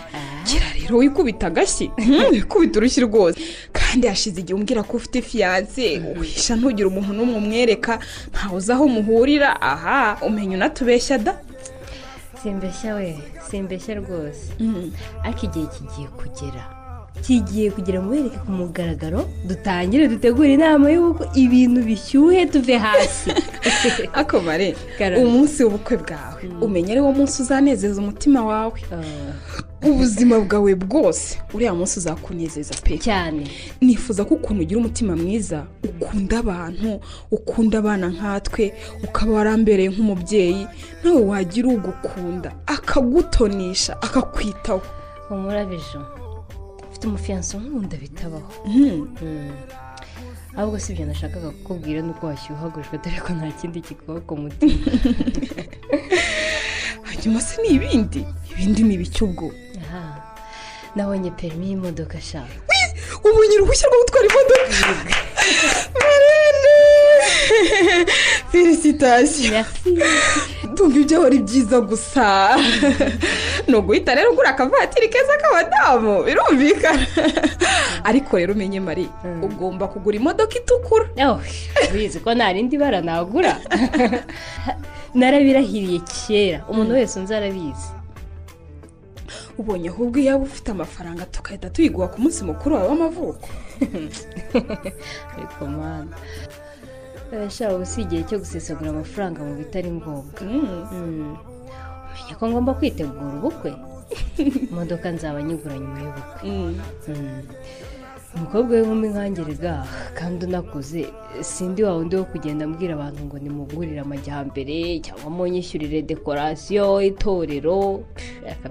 H: Kera rero wikubita agashyi. Wikubita urushyi rwose. Kandi hashize igihe umbwira ko ufite fiyanse uhisha ntugire umuntu n'umwe umwereka. Ntawe uzi aho muhurira. Aha umenya unatubeshya da.
F: Simbeshya we simbeshya rwose ariko igihe kigiye kugera. Kigiye kugera mubereke ku mugaragaro dutangire dutegure inama y'uko ibintu bishyuhe tuve hasi.
H: Akomare umunsi w'ubukwe bwawe. Umenya ari wo munsi uzanezeza umutima wawe. Ubuzima bwawe bwose uriya munsi uzakunezeza pe.
F: Cyane.
H: Nifuza ko ukuntu ugira umutima mwiza ukunda abantu ukunda abana nkatwe ukaba warambereye nk'umubyeyi nawe wagira ugukunda akagutonisha akakwitaho.
F: Umurabijo ufite umufiyanso nkunda bitabaho ahubwo si ibyo nashakaga kukubwira nuko washyuhagujwe dore ko nta kindi kikuba ku mutima
H: hanyuma se ni ibindi? Ibindi ni ibiki ubwo?
F: Nabonye perimi y'imodoka ashaka
H: ubonye uruhushya rwo gutwara imodoka? Felicitasiyo ndumva ibyo ari byiza gusa. Ni uguhita rero ugura akavatiri keza k'abadamu birumvikana ariko rero umenye mari ugomba kugura imodoka itukura.
F: Bizi ko nta rindi bara nagura. Narabirahiriye kera. Umuntu wese unzi arabizi.
H: Ubonye ahubwo iyo waba ufite amafaranga tugahita tuyiguha ku munsi mukuru wawe w'amavuko.
F: Ariko mwana urashaka ubu si igihe cyo gusesagura amafaranga mu bitari ngombwa. Mm. Ko ngomba kwitegura ubukwe. Imodoka nzaba nyigura nyuma y'ubukwe. Mm. umukobwa w'inkumi nkangerega kandi unakuze sindi wa wundi wo kugenda ambwira abantu ngo nimugurire amajyambere cyangwa munyishyurire dekorasiyo itorero.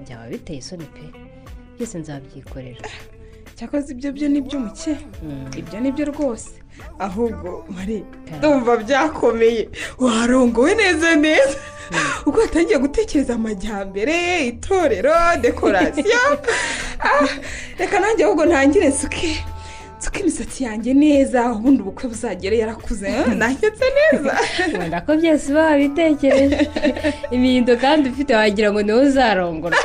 F: Byaba biteye isoni pe. Byose nzabyikorera.
H: Cyakoze ibyo byo ni byo muke ibyo ni byo rwose. Ahubwo mari ndumva byakomeye. Warongowe neza neza. Ubwo watangiye gutekereza amajyambere itorero dekorasiyo. Ah, reka nanjye ahubwo ntangire nsuke nsuke imisatsi yanjye neza ubundi ubukwe buzagere yarakuze. Eh, nahetse neza.
F: Nkunda ko byose uba wabitekereje. Imihindo kandi ufite wagira ngo ni we uzarongorwa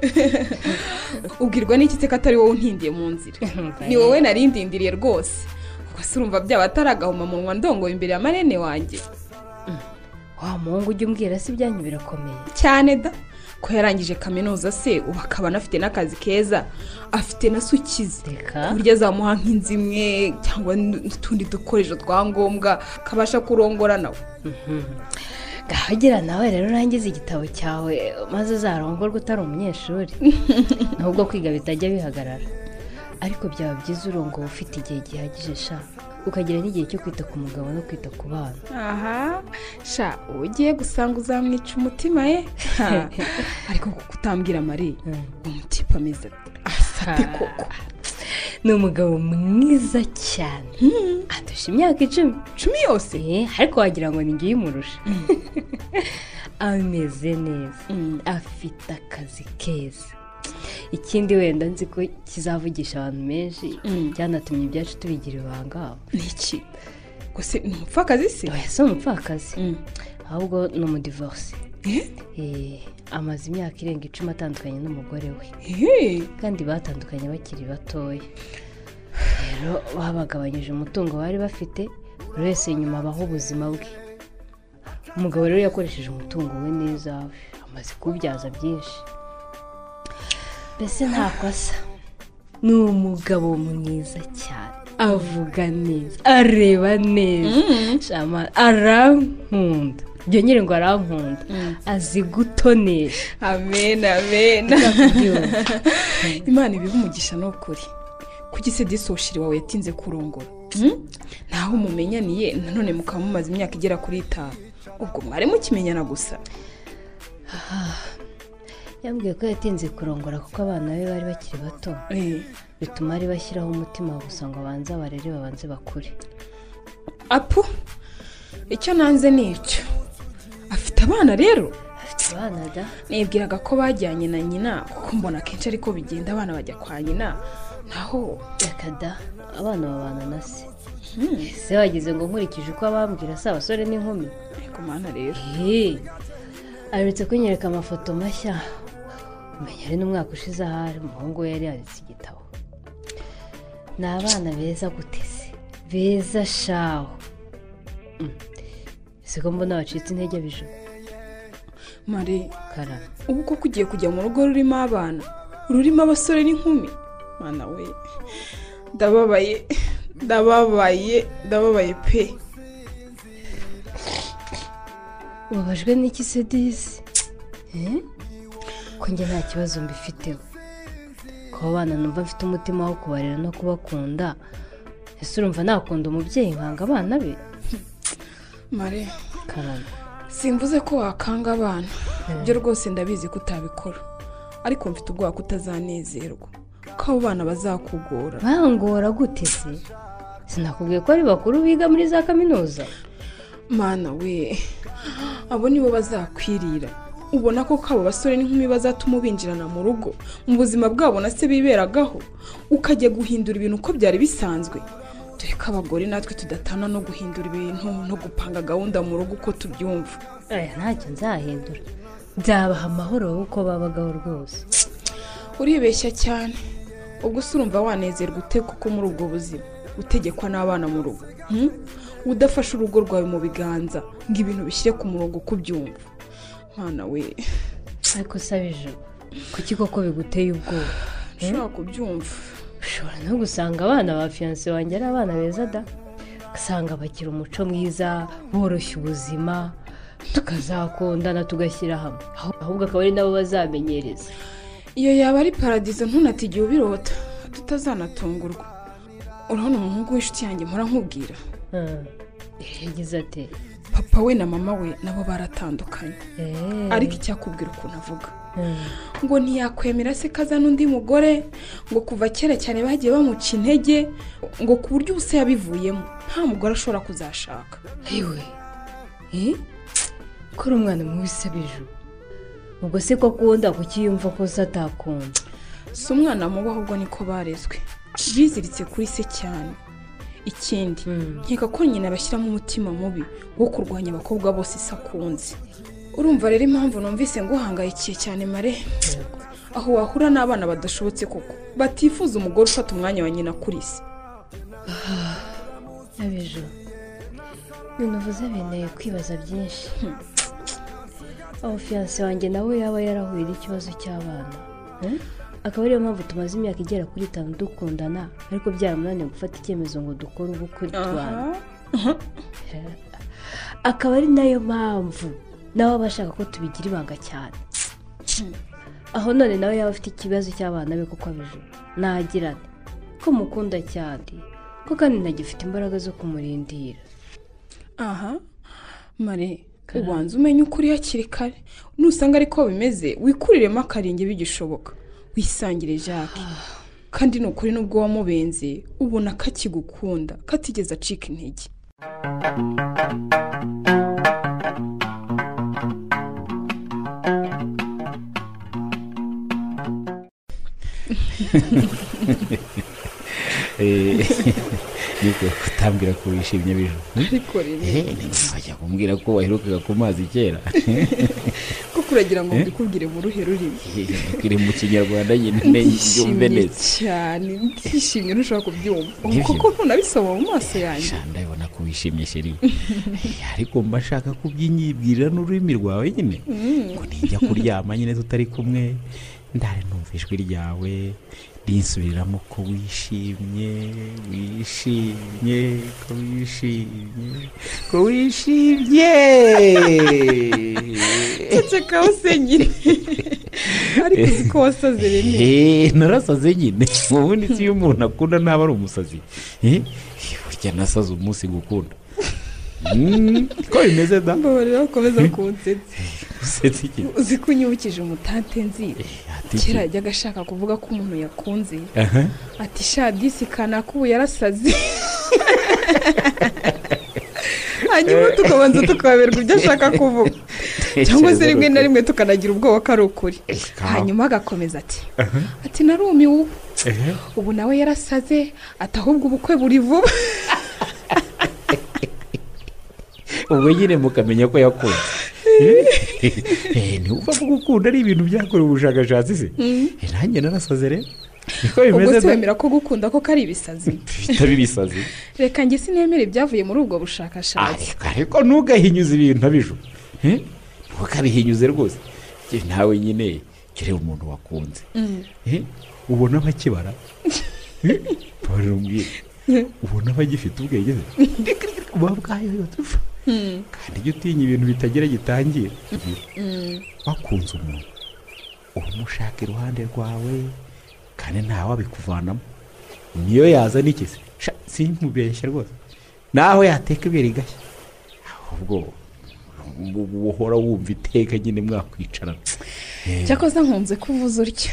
H: ubwirwa n'iki se ko atari wowe untindiye mu nzira? Ni wowe narindindiriye rwose. Ubwo urumva byaba atari agahomamunwa ndongoye imbere ya marene wanjye.
F: Wa muhungu ujya umbwira si ibyanyu birakomeye?
H: Cyane da ko yarangije kaminuza se ubu akaba anafite n'akazi keza afite na sukize ku buryo azamuha nk'inzu imwe cyangwa n'utundi dukoresho twa ngombwa akabasha kurongora nawe.
F: Gahagira nawe rero urangize igitabo cyawe maze uzarongorwe utari umunyeshuri. Nubwo kwiga bitajya bihagarara. Ariko byaba byiza urongowe ufite igihe gihagije sha. Ukagira n'igihe cyo kwita ku mugabo no kwita ku bana.
H: Aha sha ugiye gusanga uzamwica umutima ye Ha. ariko kuko utambwira mari umutipe ameze asa ate koko.
F: Ni umugabo mwiza cyane andusha imyaka icumi
H: icumi yose
F: ariko wagira ngo ni ngiye umurusha ameze neza afite akazi keza ikindi wenda nzi ko kizavugisha abantu benshi byanatumye ibyacu tubigira ibanga
H: iki gusa ni umupfakazi se
F: si umupfakazi ahubwo ni umudivorce Eh, amaze imyaka irenga icumi atandukanye n'umugore we. Kandi batandukanye bakiri batoya. Rero babagabanyije umutungo bari bafite buri wese nyuma abaho ubuzima bwe. Umugabo rero yakoresheje umutungo we neza amaze kuwubyaza byinshi. Mbese ntako asa ni umugabo mwiza cyane. Avuga neza areba neza. Shama, arankunda. Nyine ngo arankunda. Azi gutonesha.
H: Amen amen. Imana ibiha umugisha ni ukuri kuki se disoshiri wawe yatinze kurongora? Hmm? ntaho umumenyaniye nanone mukaba mumaze imyaka igera kuri itanu. Ubwo mwari mukimenyana gusa.
F: Yambwiye ko yatinze kurongora kuko abana be bari bakiri bato. Bituma ari bashyiraho umutima gusa ngo abanze abarere babanze bakure.
H: Apu icyo nanze ni icyo. Abana rero?
F: Afite abana da?
H: Nibwiraga ko bajyanye na nyina kuko mbona akenshi ariko bigenda abana bajya kwa nyina. Naho?
F: Reka da abana babana na se. Se wagize ngo nkurikije uko abambwira si abasore n'inkumi
H: ariko mana rero.
F: Aherutse kunyereka amafoto mashya. Umenya ari n'umwaka ushize ahari umuhungu we yari yanditse igitabo. Ni abana beza gutese beza shaho. Mm. siko mbona wacitse intege bijo
H: mare
F: karara
H: ubu koko ugiye kujya mu rugo rurimo abana? Rurimo abasore n'inkumi? Mana we. Ndababaye. Ndababaye. Ndababaye pe.
F: Ubabajwe n'iki se disi Eh? ko njye nta kibazo mbifiteho. Kuba abana numva mfite umutima wo kubarera no kubakunda ese urumva nakunda umubyeyi nkanga abana be?
H: Mare
F: karara
H: simvuze ko wakanga abana. Ibyo rwose ndabizi ko utabikora. Ariko mfite ubwoba ko utazanezerwa. Ko abo bana bazakugora.
F: Bangora gute se? Sinakubwiye ko ari bakuru biga muri za kaminuza.
H: Mana we abo nibo bazakwirira. Ubona ko abo basore n'inkumi bazatuma ubinjirana mu rugo. Mu buzima bwabo na se biberagaho. Ukajya guhindura ibintu uko byari bisanzwe. Dore ko abagore natwe tudatana no guhindura ibintu no gupanga gahunda mu rugo uko tubyumva.
F: Aya ntacyo nzahindura. Byabaha amahoro uko babagaho rwose.
H: Uribeshya cyane. Ubwo urumva wanezerwa ute kuko muri ubwo buzima? Utegekwa n'abana mu rugo. Hmm? udafashe urugo rwawe mu biganza ngo ibintu bishyire ku murongo uko ubyumva. Mwana we.
F: Ariko usabije kuki koko biguteye ubwoba?
H: Nshobora kubyumva.
F: Ushobora no gusanga abana ba fiyanse wanjye ari abana beza da. Ugasanga bagira umuco mwiza boroshya ubuzima tukazakundana tugashyira hamwe. Ahubwo akaba ari nabo bazamenyereza.
H: Iyo yaba ari paradizo ntunatigiye ubirota. Tutazanatungurwa. Urabona umuhungu w'inshuti yanjye mpora nkubwira.
F: Hmm. yagize ati
H: papa we na mama we nabo baratandukanye.
F: "Eh,
H: ariko icyakubwira ukuntu avuga. Ngo ntiyakwemera se ko azana undi mugore? Ngo kuva kera cyane bagiye bamuca intege? Ngo ku buryo ubu se yabivuyemo? Nta mugore ashobora kuzashaka.
F: Ayiwe eh? ko uri umwana mubi sabije ubwo se ko akunda kuki yumva ko se atakunda?
H: Si umwana mubi ahubwo niko barezwe. Biziritse kuri se cyane. Ikindi nkeka ko nyina bashyiramo umutima mubi wo kurwanya abakobwa bose se akunze. Urumva rero impamvu numvise nguhangayikiye cyane mare. Aho wahura n'abana badashobotse koko batifuza umugore ufata umwanya wa nyina kuri se.
F: Sabije ibintu uvuze binteye kwibaza byinshi. Aho fiyanse wanjye nawe yaba yarahuye n'ikibazo cy'abana. Eh? akaba ariyo mpamvu tumaze imyaka igera kuri itanu dukundana ariko byaramunaniye gufata icyemezo ngo dukore ubukwe tubana akaba ari na yo mpamvu nawe aba ashaka ko tubigira ibanga cyane. Aho none nawe yaba afite ikibazo cy'abana be kuko abije nagirane ko mukunda cyane ko kandi ntagifite imbaraga zo kumurindira.
H: Aha mare ubanza umenye ukuri hakiri kare. Nusanga ariko bimeze wikuriremo akarenge bigishoboka. Wisangire jacques. Kandi ni ukuri n'ubwo wamubenze ubona ko akigukunda ko atigeze acika intege.
D: ni bwo utambwira ko wishimye bijo.
H: Ariko rero.
D: Wajya kumbwira ko waherukaga ku mazi kera.
H: Kuko uragira ngo mbikubwire mu ruhe rurimi?
D: Kiri mu kinyarwanda nyine yumve
H: ndishimye
D: neza
H: cyane ndishimye ntushobora kubyumva. Kuko ntunabisoma mu maso yanjye.
D: Sha, ndabona ko wishimye sheri ariko mba nshaka kuby'inyibwirira n'ururimi rwawe nyine. Ngo nijya kuryama nyine tutari kumwe. Ndare numva ijwi ryawe rinsubiriramo ko wishimye wishimye ko wishimye ko wishimye.
H: Ceceka usenyine ariko uzi ko wasaze rimwe
D: Eh, narasaze nyine. Ubundi si iyo umuntu akunda ntaba ari umusazi. Eh, burya nasaze umunsi gukunda ko bimeze da?
H: Mbabarira ukomeza kunsetsa
D: usetse iki
H: uzi ko unyibukije umutante
D: iki?
H: kera yajyaga ashaka kuvuga ko umuntu yakunze ati sha disi kanaka ubu yarasaze hanyuma tukabanza tukaberwa ibyo ashaka kuvuga cyangwa se rimwe na rimwe tukanagira ubwoba ko ari ukuri hanyuma agakomeza ati ati narumiwe ubu nawe yarasaze ati ahubwo ubukwe buri vuba
D: ubwo nyine mukamenya ko yakunze Eh, ntiwumva ko gukunda ari ibintu byakorewe ubushakashatsi se? Eh, nanjye narasaze rero. Niko
H: ubwo wemera ko gukunda ko kari ibisazi?
D: Bihita bibisazi
H: reka njye sinemere ibyavuye muri ubwo bushakashatsi.
D: Ariko ntugahinyuze ibintu abijo Eh, ntukabihinyuze rwose. Nawe nyine jya ureba umuntu wakunze. Eh, ubona bakibara? Babarira umbwire ubona bagifite ubwenge se? Buba bwayoyotse kandi ujya utinya ibintu bitagira gitangira. Wakunze umuntu. Uba umushaka iruhande rwawe kandi ntawabikuvanamo niyo yazana iki se? Sha, sinkubeshya rwose. Naho yateka ibere igashya. Ahubwo uhora wumva iteka nyine mwakwicarana Eh,
H: cyakoze nkunze kuvuza
D: uzi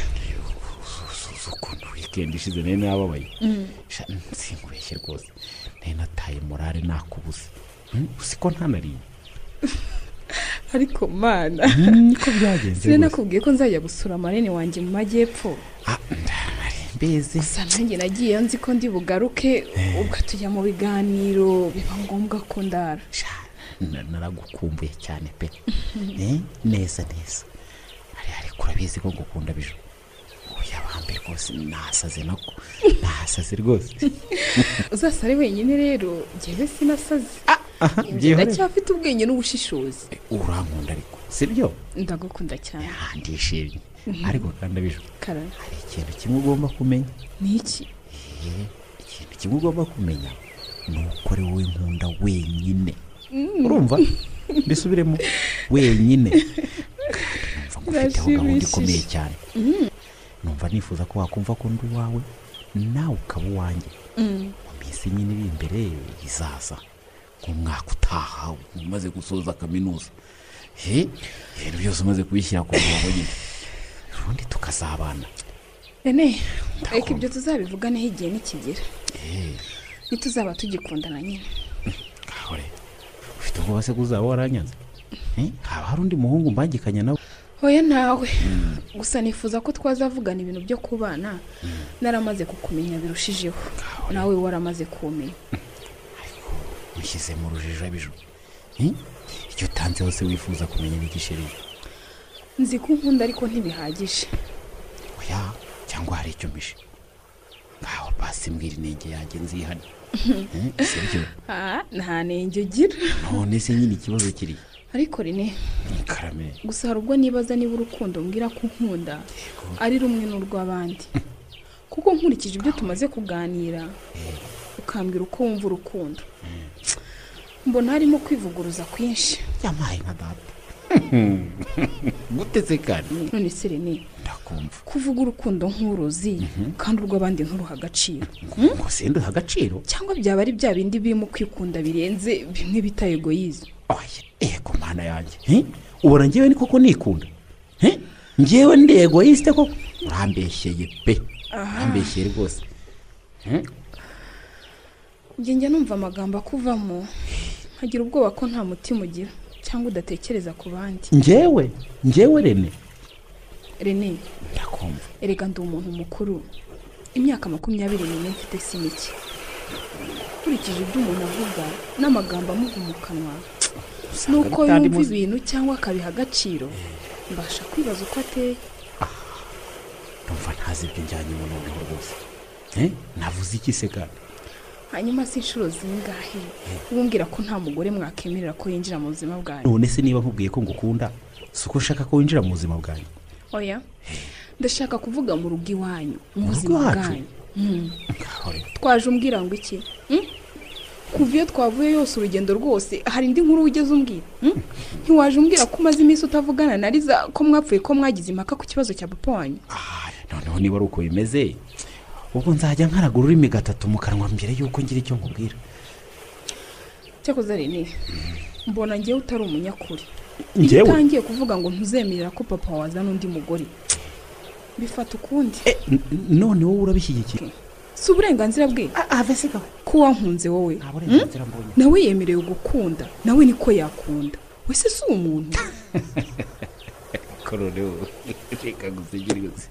D: ukuntu wikendi ishize nari nababaye. Sha, sinkubeshye rwose. Nari nataye morale nakubuze. Hmm, uzi ko ntanariye
H: ariko mana.
D: Niko byagenze rwose.
H: nakubwiye ko nzajya gusura amanini wanjye mu majyepfo.
D: Ah, simbizi
H: gusa nanjye nagiye nzi ko ndi bugaruke ubwo tujya mu biganiro biba ngombwa ko ndara.
D: Na- naragukumbuye cyane pe. Eh, neza neza. Ari- ariko urabizi ko ngukunda bijo oya bambe rwose nasaze nako nasaze rwose.
H: Uzasare wenyine rero njyewe sinasaze.
D: Byihorere.
H: Ndacyafite ubwenge n'ubushishozi.
D: Urankunda ariko sibyo
H: ndagukunda cyane.
D: Ndishimye. Ariko kandi
H: kara
D: hari ikintu kimwe ugomba kumenya?
H: Ni iki?
D: Eh, ikintu kimwe ugomba kumenya ni uko ari wowe nkunda wenyine. Urumva? Mbisubiremo wenyine. Kandi numva gahunda ikomeye cyane. Numva nifuza ko wakumva ko ndi uwawe nawe ukaba uwanjye. Mu minsi nyine iri imbere izaza. Nk'umwaka utaha umaze gusoza kaminuza. He? Ibintu byose umaze kubishyira ku murongo nyine. Ubundi tukazabana
H: rene reka ibyo tuzabivuganeho igihe nikigera. Ntituzaba tugikundana nyine.
D: Ufite ubwoba se ko uzaba waranyanze Eh, haba hari undi muhungu mbangikanya nawe?
H: Oya ntawe gusa nifuza ko twazavugana ibintu byo kubana. Naramaze kukumenya birushijeho. Nawe waramaze kumenya.
D: Ushyize mu rujijo abijo Eh, icyo utanze hose wifuza kumenya n'igishirira
H: nzi ko unkunda ariko ntibihagije.
D: Oya cyangwa hari icyo mpishe ngaho basi mbwira inenge yanjye nzihane. Eh, sibyo
H: Ah, nta nenge ugira.
D: None se nyine ikibazo kiri
H: ariko rene
D: ni karame.
H: gusa hari ubwo nibaza niba urukundo mbwira ko unkunda ari rumwe n'urw'abandi. Kuko nkurikije ibyo tumaze kuganira ukambwira uko wumva urukundo. Mbona harimo kwivuguruza kwinshi.
D: Yamaye nka data guteze kandi
H: none se rene
D: ndakumva.
H: kuvuga urukundo nk'uruzi kandi urw'abandi nturuha agaciro.
D: Ngo sinduha agaciro?
H: Cyangwa byaba ari bya bindi birimo kwikunda birenze bimwe bita egoyizi
D: ego mana yanjye. Eh, ubona ngewe ni koko nikunda? Eh, ngewe ndi egoyisite koko? Urambeshyeye pe. Urambeshyeye rwose.
H: Njya numva amagambo akuvamo. Nkagira ubwoba ko nta mutima ugira cyangwa udatekereza ku bandi.
D: Ngewe ngewe rene?
H: Rene
D: ndakumva.
H: erega ndi umuntu mukuru. Imyaka makumyabiri n'ine mfite si mike. Nkurikije ibyo umuntu avuga n'amagambo amuva mu kanwa nuko yumva ibintu cyangwa akabiha agaciro mbasha kwibaza uko ateye.
D: Ndumva ntazi ibyo njyanye mu noneho rwose. Eh, navuze iki se kandi?
H: Hanyuma si inshuro zingahe? Ubumbwira ko nta mugore mwakemerera ko yinjira mu buzima bwanyu.
D: None se niba nkubwiye ko ngukunda si uko ushaka ko winjira mu buzima bwanjye
H: oya ndashaka kuvuga mu rugo iwanyu mu buzima bwanyu. Mm.
D: rero.
H: Twaje umbwira ngo iki? Mm? kuva iyo twavuye yose urugendo rwose hari indi nkuru wigeze umbwira? Mm? ntiwaje umbwira ko umaze iminsi utavugana na riza ko mwapfuye ko mwagize impaka ku kibazo cya papa wanyu?
D: Ah, noneho niba ari uko bimeze ubwo nzajya nkaraga ururimi gatatu mu kanwa mbere y'uko ngira icyo nkubwira.
H: Cyakoze rene mbona ngewe utari umunyakuri. Iyo utangiye kuvuga ngo ntuzemerera ko papa wazana undi mugore. Bifata ukundi.
D: Eh, none wowe urabishyigikiye
H: si uburenganzira bwe?
D: Se gawe
H: ko wankunze wowe?
D: Mbonye.
H: Nawe yemerewe gukunda. Nawe niko yakunda. Wese si umuntu.
D: Reka rwose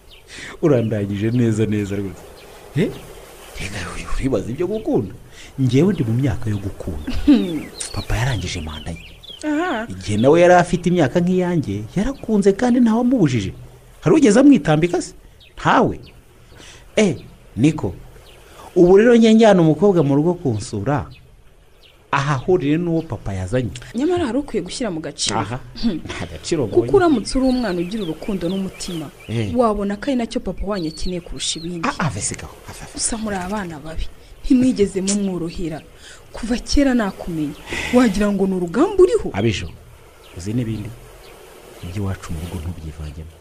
D: urandangije neza neza rwose. Reka uribaza ibyo gukunda ngewe ndi mu myaka yo gukunda papa yarangije manda ye.
H: Aha.
D: Igihe nawe yari afite imyaka nk'iyanjye yarakunze kandi ntawamubujije hari ugeze amwitambika se? Ntawe. Eh niko ubu rero njye njyana umukobwa mu rugo kunsura. Ahahurire n'uwo papa yazanye.
H: Nyamara hari ukwiye gushyira mu gaciro.
D: Aha. Nta gaciro
H: kuko uramutse uri umwana ugira urukundo n'umutima
D: Eh.
H: wabona ko ari na cyo papa wanyu akeneye kurusha ibindi.
D: Ah ave ave
H: gusa muri abana babi ntimwigeze mumworohera. Kuva kera nakumenya. Wagira ngo ni urugamba uriho?
D: Abijo uzi n'ibindi? Iby'iwacu mu rugo ntubyivangemo.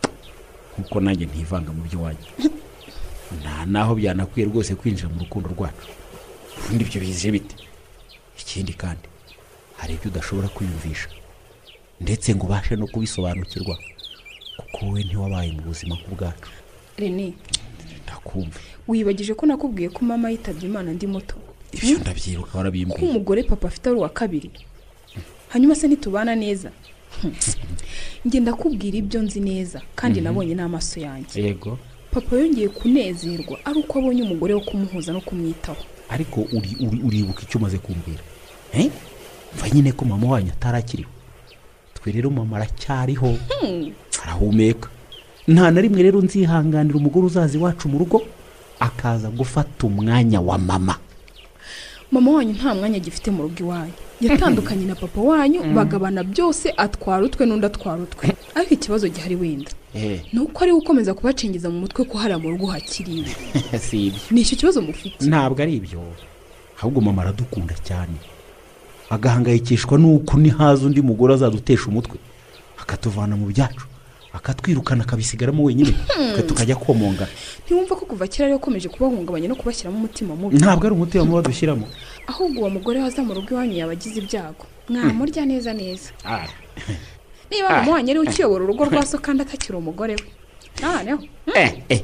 D: Nkuko nanjye ntivanga mu by'iwanjye nta naho byanakwiye rwose kwinjira mu rukundo rwacu. Ubundi ibyo bize bite? Ikindi kandi hari ibyo udashobora kwiyumvisha. Ndetse ngo ubashe no kubisobanukirwa kuko wowe ntiwabaye mu buzima nk'ubwacu.
H: Rene
D: ndakumva.
H: wibagije ko nakubwiye ko mama yitabye imana ndi muto?
D: Ibyo ndabyibuka
H: ko
D: warabimbwiye
H: umugore papa afite ari uwa kabiri? Hanyuma se ntitubana neza? Njye ndakubwira ibyo nzi neza kandi nabonye n'amaso yanjye.
D: Yego.
H: Papa yongeye kunezerwa ari uko abonye umugore wo kumuhuza no kumwitaho.
D: Ariko uri- uri- uribuka icyo umaze kumbwira. Eh? mva nyine ko mama wanyu atarakiriho twe rero mama aracyariho. Arahumeka. Nta na rimwe rero nzihanganira umugore uzaza iwacu mu rugo akaza gufata umwanya wa mama.
H: Mama wanyu nta mwanya agifite mu rugo iwanyu. Yatandukanye na papa wanyu bagabana byose atwara utwe n'undi atwara utwe. Ariko ikibazo gihari wenda.
D: Eh,
H: ni uko ari we ukomeza kubacengeza mu mutwe ko hariya mu rugo hakiriwe ni icyo kibazo mufite?
D: Ntabwo ari ibyo. Ahubwo mama aradukunda cyane. Agahangayikishwa n'uko nihaza undi mugore azadutesha umutwe akatuvana mu byacu. Akatwirukana akabisigaramo wenyine. Twe tukajya komongana
H: ntiwumva ko kuva kera ari we ukomeje kubahungabanya no kubashyiramo umutima mubi?
D: Ntabwo ari umutima mubi badushyiramo.
H: Ahubwo uwo mugore waza mu rugo iwanyu yaba agize ibyago mwamurya neza neza. Niba mama wanyu ari we ukiyobora urugo rwa so kandi atakiri umugore we. Noneho
D: Eh, eh,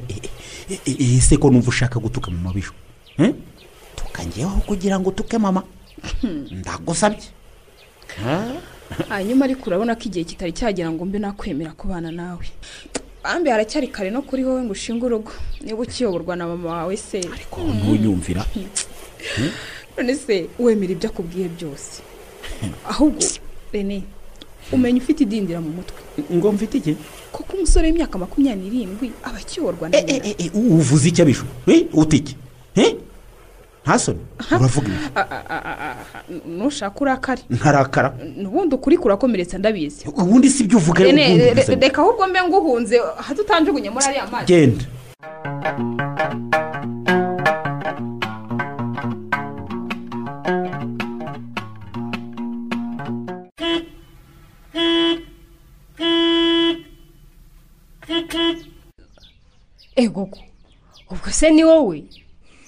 D: eh, eh, ese ko numva ushaka gutuka mama bisho Eh? tukangeho kugira ngo utuke mama. Ndagusabye.
H: Hanyuma ariko urabona ko igihe kitari cyagera ngo mbe nakwemera kubana nawe. Bambi haracyari kare no kuri wowe ngo ushinge urugo. Niba ukiyoborwa na mama wawe se?
D: Ko ntunyumvira?
H: None se wemera ibyo akubwiye byose? Ahubwo rene umenya ufite idindira mu mutwe.
D: Ngo mfite iki?
H: Kuko umusore w'imyaka makumyabiri n'irindwi aba akiyoborwa na
D: Eh, eh,
H: nyina.
D: eh, uvuze icyo abisho Eh, ute iki Eh? nta soni uravuga ibi
H: A- a- a- a- a- nushaka urakare
D: ntarakara.
H: Ubundi ukuri kurakomeretsa ndabizi.
D: Ubundi si ibyo uvuga
H: reka ahubwo mbe nguhunze. Hata utanjugunye muri ariya mazi.
D: Genda.
F: Ego ko ubwo se ni wowe?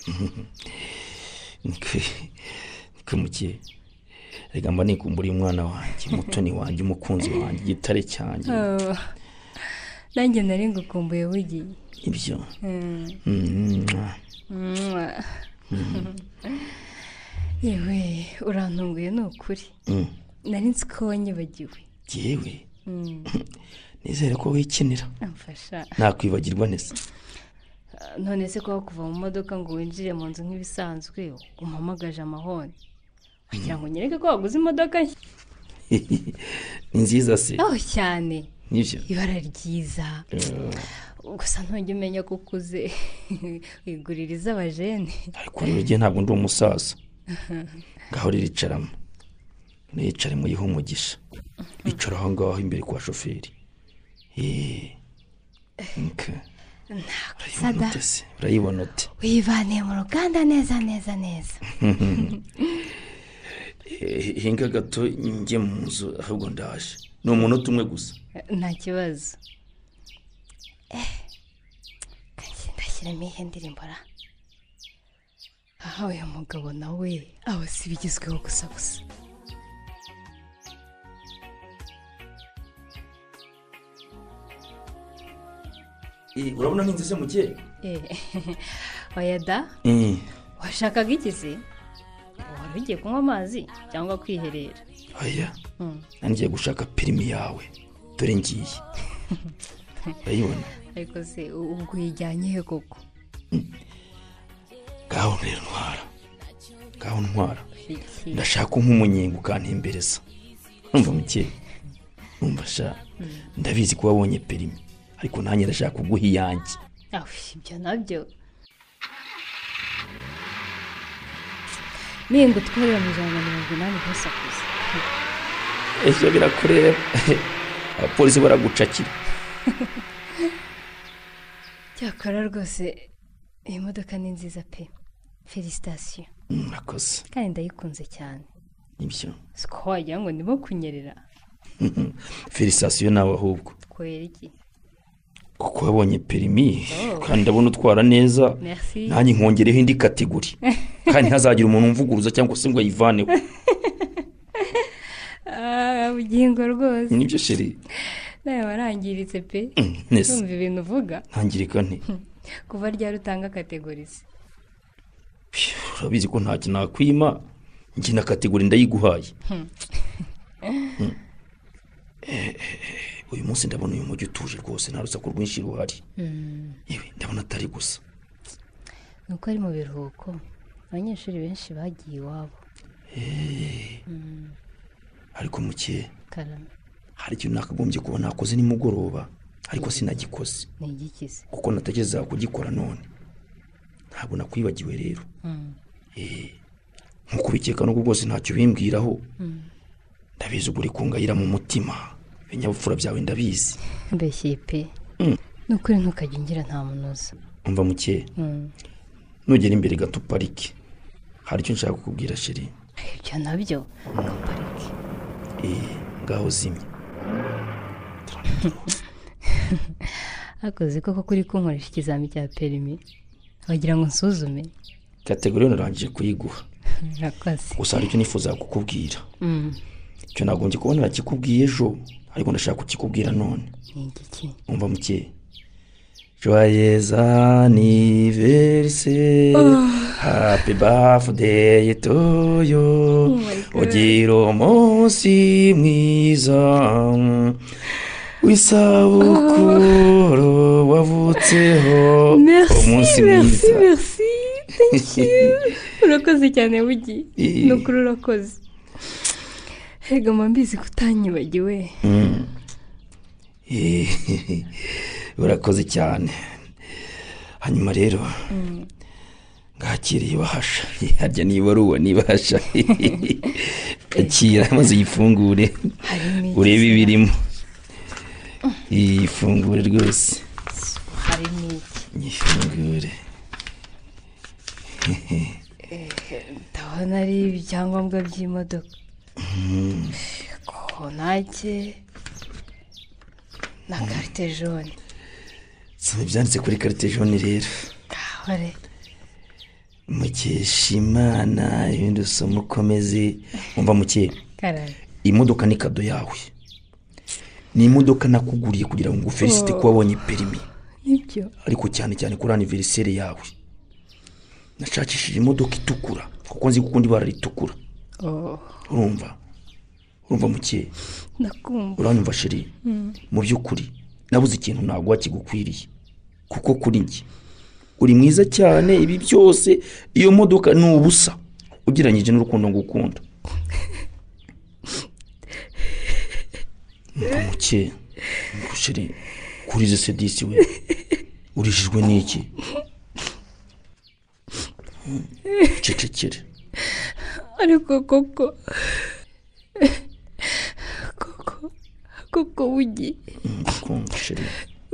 A: muke reka mba nikumburiye umwana wanjye umutoni wanjye umukunzi wanjye igitare cyanjye.
F: Ah, nanjye nari ngukumbuye bugiye
A: ibyo?
F: Mm.
A: Mm,
F: Mwah. yewe urantunguye ni ukuri
A: mm.
F: nari nzi ko wanyibagiwe.
A: Yewe?
F: Mm.
A: nizere ko wikinira. Nakwibagirwa neza.
F: None se kuba kuva mu modoka ngo winjire mu nzu nk'ibisanzwe umpamagaje amahoni. Wagira ngo nyereke ko waguze imodoka nshya.
A: Ni nziza se.
F: Oh cyane.
A: Nibyo?
F: Ibara ryiza. Gusa ntujya umenya ko ukuze. Wigurira iz'abajene.
A: Ariko rero igihe ntabwo ndi umusaza. Ngaho riricaramo niyicare muyihe umugisha? Icara aho ngaho imbere kwa shoferi. Eee ute se urayibona ute
F: wivaniye mu ruganda neza neza neza.
A: Eh, hinga gato njye mu nzu ahubwo ndaje. Ni umunota umwe gusa.
F: Nta kibazo. Eh ndashyiramo ihe ndirimbo ra aha uyu mugabo nawe aba si ibigezweho gusa gusa.
A: Urabona nk'inzu se mukeye
F: eh oya da
A: Eh,
F: washakaga iki se wari ugiye kunywa amazi cyangwa kwiherera
A: oya nangiye gushaka perimi yawe dore ngiye urayibona
F: ariko se ubwo uyijyanye he koko
A: ngaho rero ntwara ngaho ntwara ndashaka nk'umunyenga ukantembereza numva mukeye numva sha ndabizi ko wabonye perimi ariko nanjye ndashaka kuguha iyanjye.
F: Ibyo na byo. Ninga utwarira mu ijana na mirongo inani ntusakuze
A: ejo birakureba. Abapolisi baragucakira.
F: Cyakora rwose iyi modoka ni nziza pe. Felicitasiyo
A: murakoze
F: kandi ndayikunze cyane.
A: Nibyo.
F: Si ko wagira ngo ndimo kunyerera.
A: Felicitasiyo nawe ahubwo.
F: Twera iki?
A: Kuko wabonye perimi kandi ndabona utwara neza nanjye nkongereho indi kategori kandi ntihazagire umuntu umvuguruza cyangwa se ngo ayivaneho.
F: Ah, bugingo rwose.
A: Nibyo sheri
F: nawe warangiritse pe.
A: Mm,
F: numva ibintu uvuga.
A: Ntangirika nti
F: kuva ryari utanga kategori se
A: urabizi ko ntacyo nakwima. Njye na kategori ndayiguhaye
F: Hmm.
A: Uyu munsi ndabona uyu mujyi utuje rwose nta rusaku rwinshi ruhari.
F: Mm.
A: yewe ndabona atari gusa.
F: Ni uko ari mu biruhuko abanyeshuri benshi bagiye iwabo.
A: Ariko muke hari ikintu nakagombye kuba nakoze nimugoroba ariko sinagikoze.
F: Ni igikize
A: kuko natekerezaga kugikora none. Ntabwo nakwibagiwe rero. Nk'uko ubikeka n'ubwo bwose ntacyo bimbwiraho. Ndabizi ubwo uri kungayira mu mutima. Ibinyabupfura byawe ndabizi.
F: Mbeshye pe
A: Mm.
F: ni ukuri ntukajya ungira nta munoza.
A: Umva muke?
F: Mm.
A: nugera imbere gato uparike. Hari icyo nshaka kukubwira sheri
F: ibyo na byo gaparike
A: Eh, ngaho zimya
F: hakoze koko kuri kunkoresha ikizami cya perimi? Wagira ngo nsuzume?
A: Kategori narangije kuyiguha. Gusa hari icyo nifuza kukubwira.
F: Mm.
A: icyo nagombye kubona nakikubwiye ejo. Ariko ndashaka kukikubwira none.
F: Ni igiki
A: umva muke joyeux anniversaire happy birthday to you. Ugira umunsi mwiza. W'isabukuru wavutseho. Umunsi mwiza.
F: urakoze cyane bugi ni ukuri urakoze. Hega mbizi ko utanyibagiwe
A: Mm. Eh, urakoze cyane. Hanyuma rero ngakiriye ibahasha. Harya niba ari uwo nibahasha akira maze uyifungure. Urebe ibirimo. Ifungure rwose.
F: Harimo
A: ifungure
F: ndabona ari ibyangombwa by'imodoka. Konake na karite jone
A: soma ibyanditse kuri karite jone rero
F: kahore
A: mukeshimana ibindi usoma ukomeze umva muke imodoka ni kado yawe ni imodoka nakuguriye kugira ngo ngufelisite kuba wabonye perimi ariko cyane cyane kuri aniveriseri yawe nashakishije imodoka itukura kuko nzi ko ukundi ibara ritukura urumva. Urumva muke?
F: Ndakumva.
A: Uranyumva sheri mu by'ukuri nabuze ikintu naguha kigukwiriye. Kuko kuri njye uri mwiza cyane ibi byose iyo modoka ni ubusa. Ugereranyije n'urukundo ngukunda. Mva muke? Ngo sheri kuri izi sedisi we urijijwe n'iki? Hmm, cecekere.
F: Ariko koko koko koko
A: sheri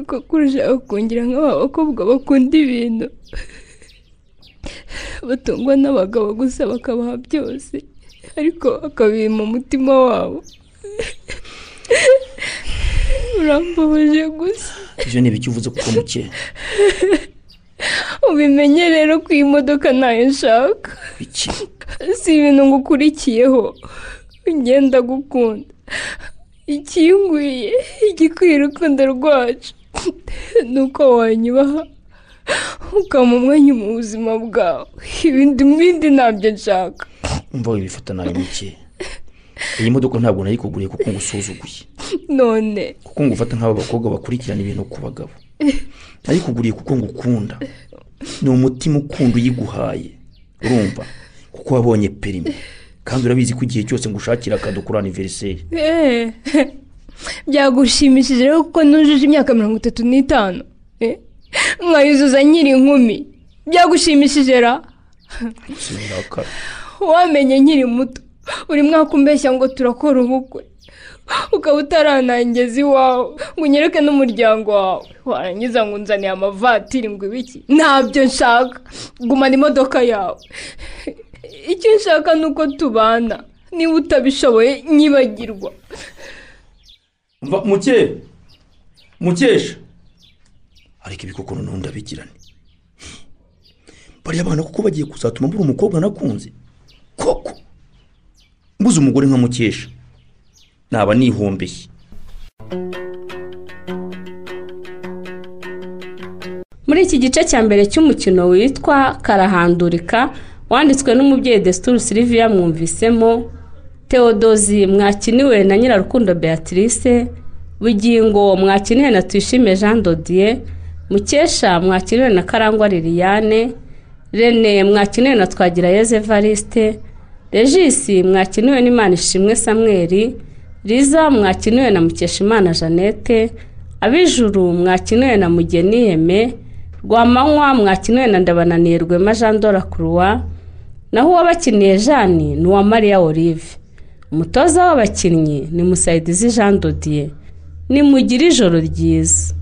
F: koko urashaka kongera nk'aba bakobwa bakunda ibintu batungwa n'abagabo gusa bakabaha byose ariko bakabima umutima wabo urambabaje gusa
A: ibyo ni ibiki uvuze kuko muke
F: ubimenye rero ko iyi modoka ntayo nshaka si ibintu ngukurikiyeho ngenda gukunda ikingwiye igikwiye urukundo rwacu. Ni uko wanyubaha ukama umwanya mu buzima bwawe. Ibindi bindi ntabyo nshaka.
A: Umva wibifata nabi muke iyi modoka ntabwo nayikuguriye kuko ngusuzuguye.
F: None.
A: Kuko ngufata nk'aba bakobwa bakurikirana ibintu ku bagabo. Nayikuguriye kuko ngukunda. Ni umutima ukunda uyiguhaye. Urumva? Kuko wabonye perimi kandi urabizi ko igihe cyose ngushakira akado kuri aniveriseri
F: Eh, byagushimishije rero kuko nujuje imyaka mirongo itatu n'itanu. Eh? nkayuzuza nkiri inkumi byagushimishije ra? Wamenye nkiri muto. Buri mwaka umbeshya ngo turakora ubukwe. Ukaba utaranangeza iwawe. Ngo unyereke n'umuryango wawe. Warangiza ngo unzaniye amavatiri ngo ibiki? Ntabyo nshaka. Gumana imodoka yawe. Icyo nshaka ni uko tubana. Niba utabishoboye nyibagirwa
A: muke mukesha. Ariko ibikoko noneho ndabigirane bariya bana kuko bagiye kuzatuma mbura umukobwa nakunze. Koko? Mbuze umugore nka mukesha. Naba nihombeye
B: muri iki gice cya mbere cy'umukino witwa karahandurika wanditswe n'umubyeyi desituru siliviya mwumvisemo teodozi mwakiniwe na nyirarukundo beatrice bugingo mwakiniwe na tuyishime jean dodiye mukesha mwakiniwe na karangwa liliane rene mwakiniwe na twagirayezu evariste regisi mwakiniwe n'imana ishimwe samweri riza mwakiniwe na mukeshimana jeannette abijuru mwakiniwe na mugeni heme rwamanywa mwakiniwe na ndabananiye rwema jean dora kuruwa naho uwabakiniye jani ni uwa mariya olive. Umutoza w'abakinnyi ni musayidizi jean dodiye nimugire ijoro ryiza.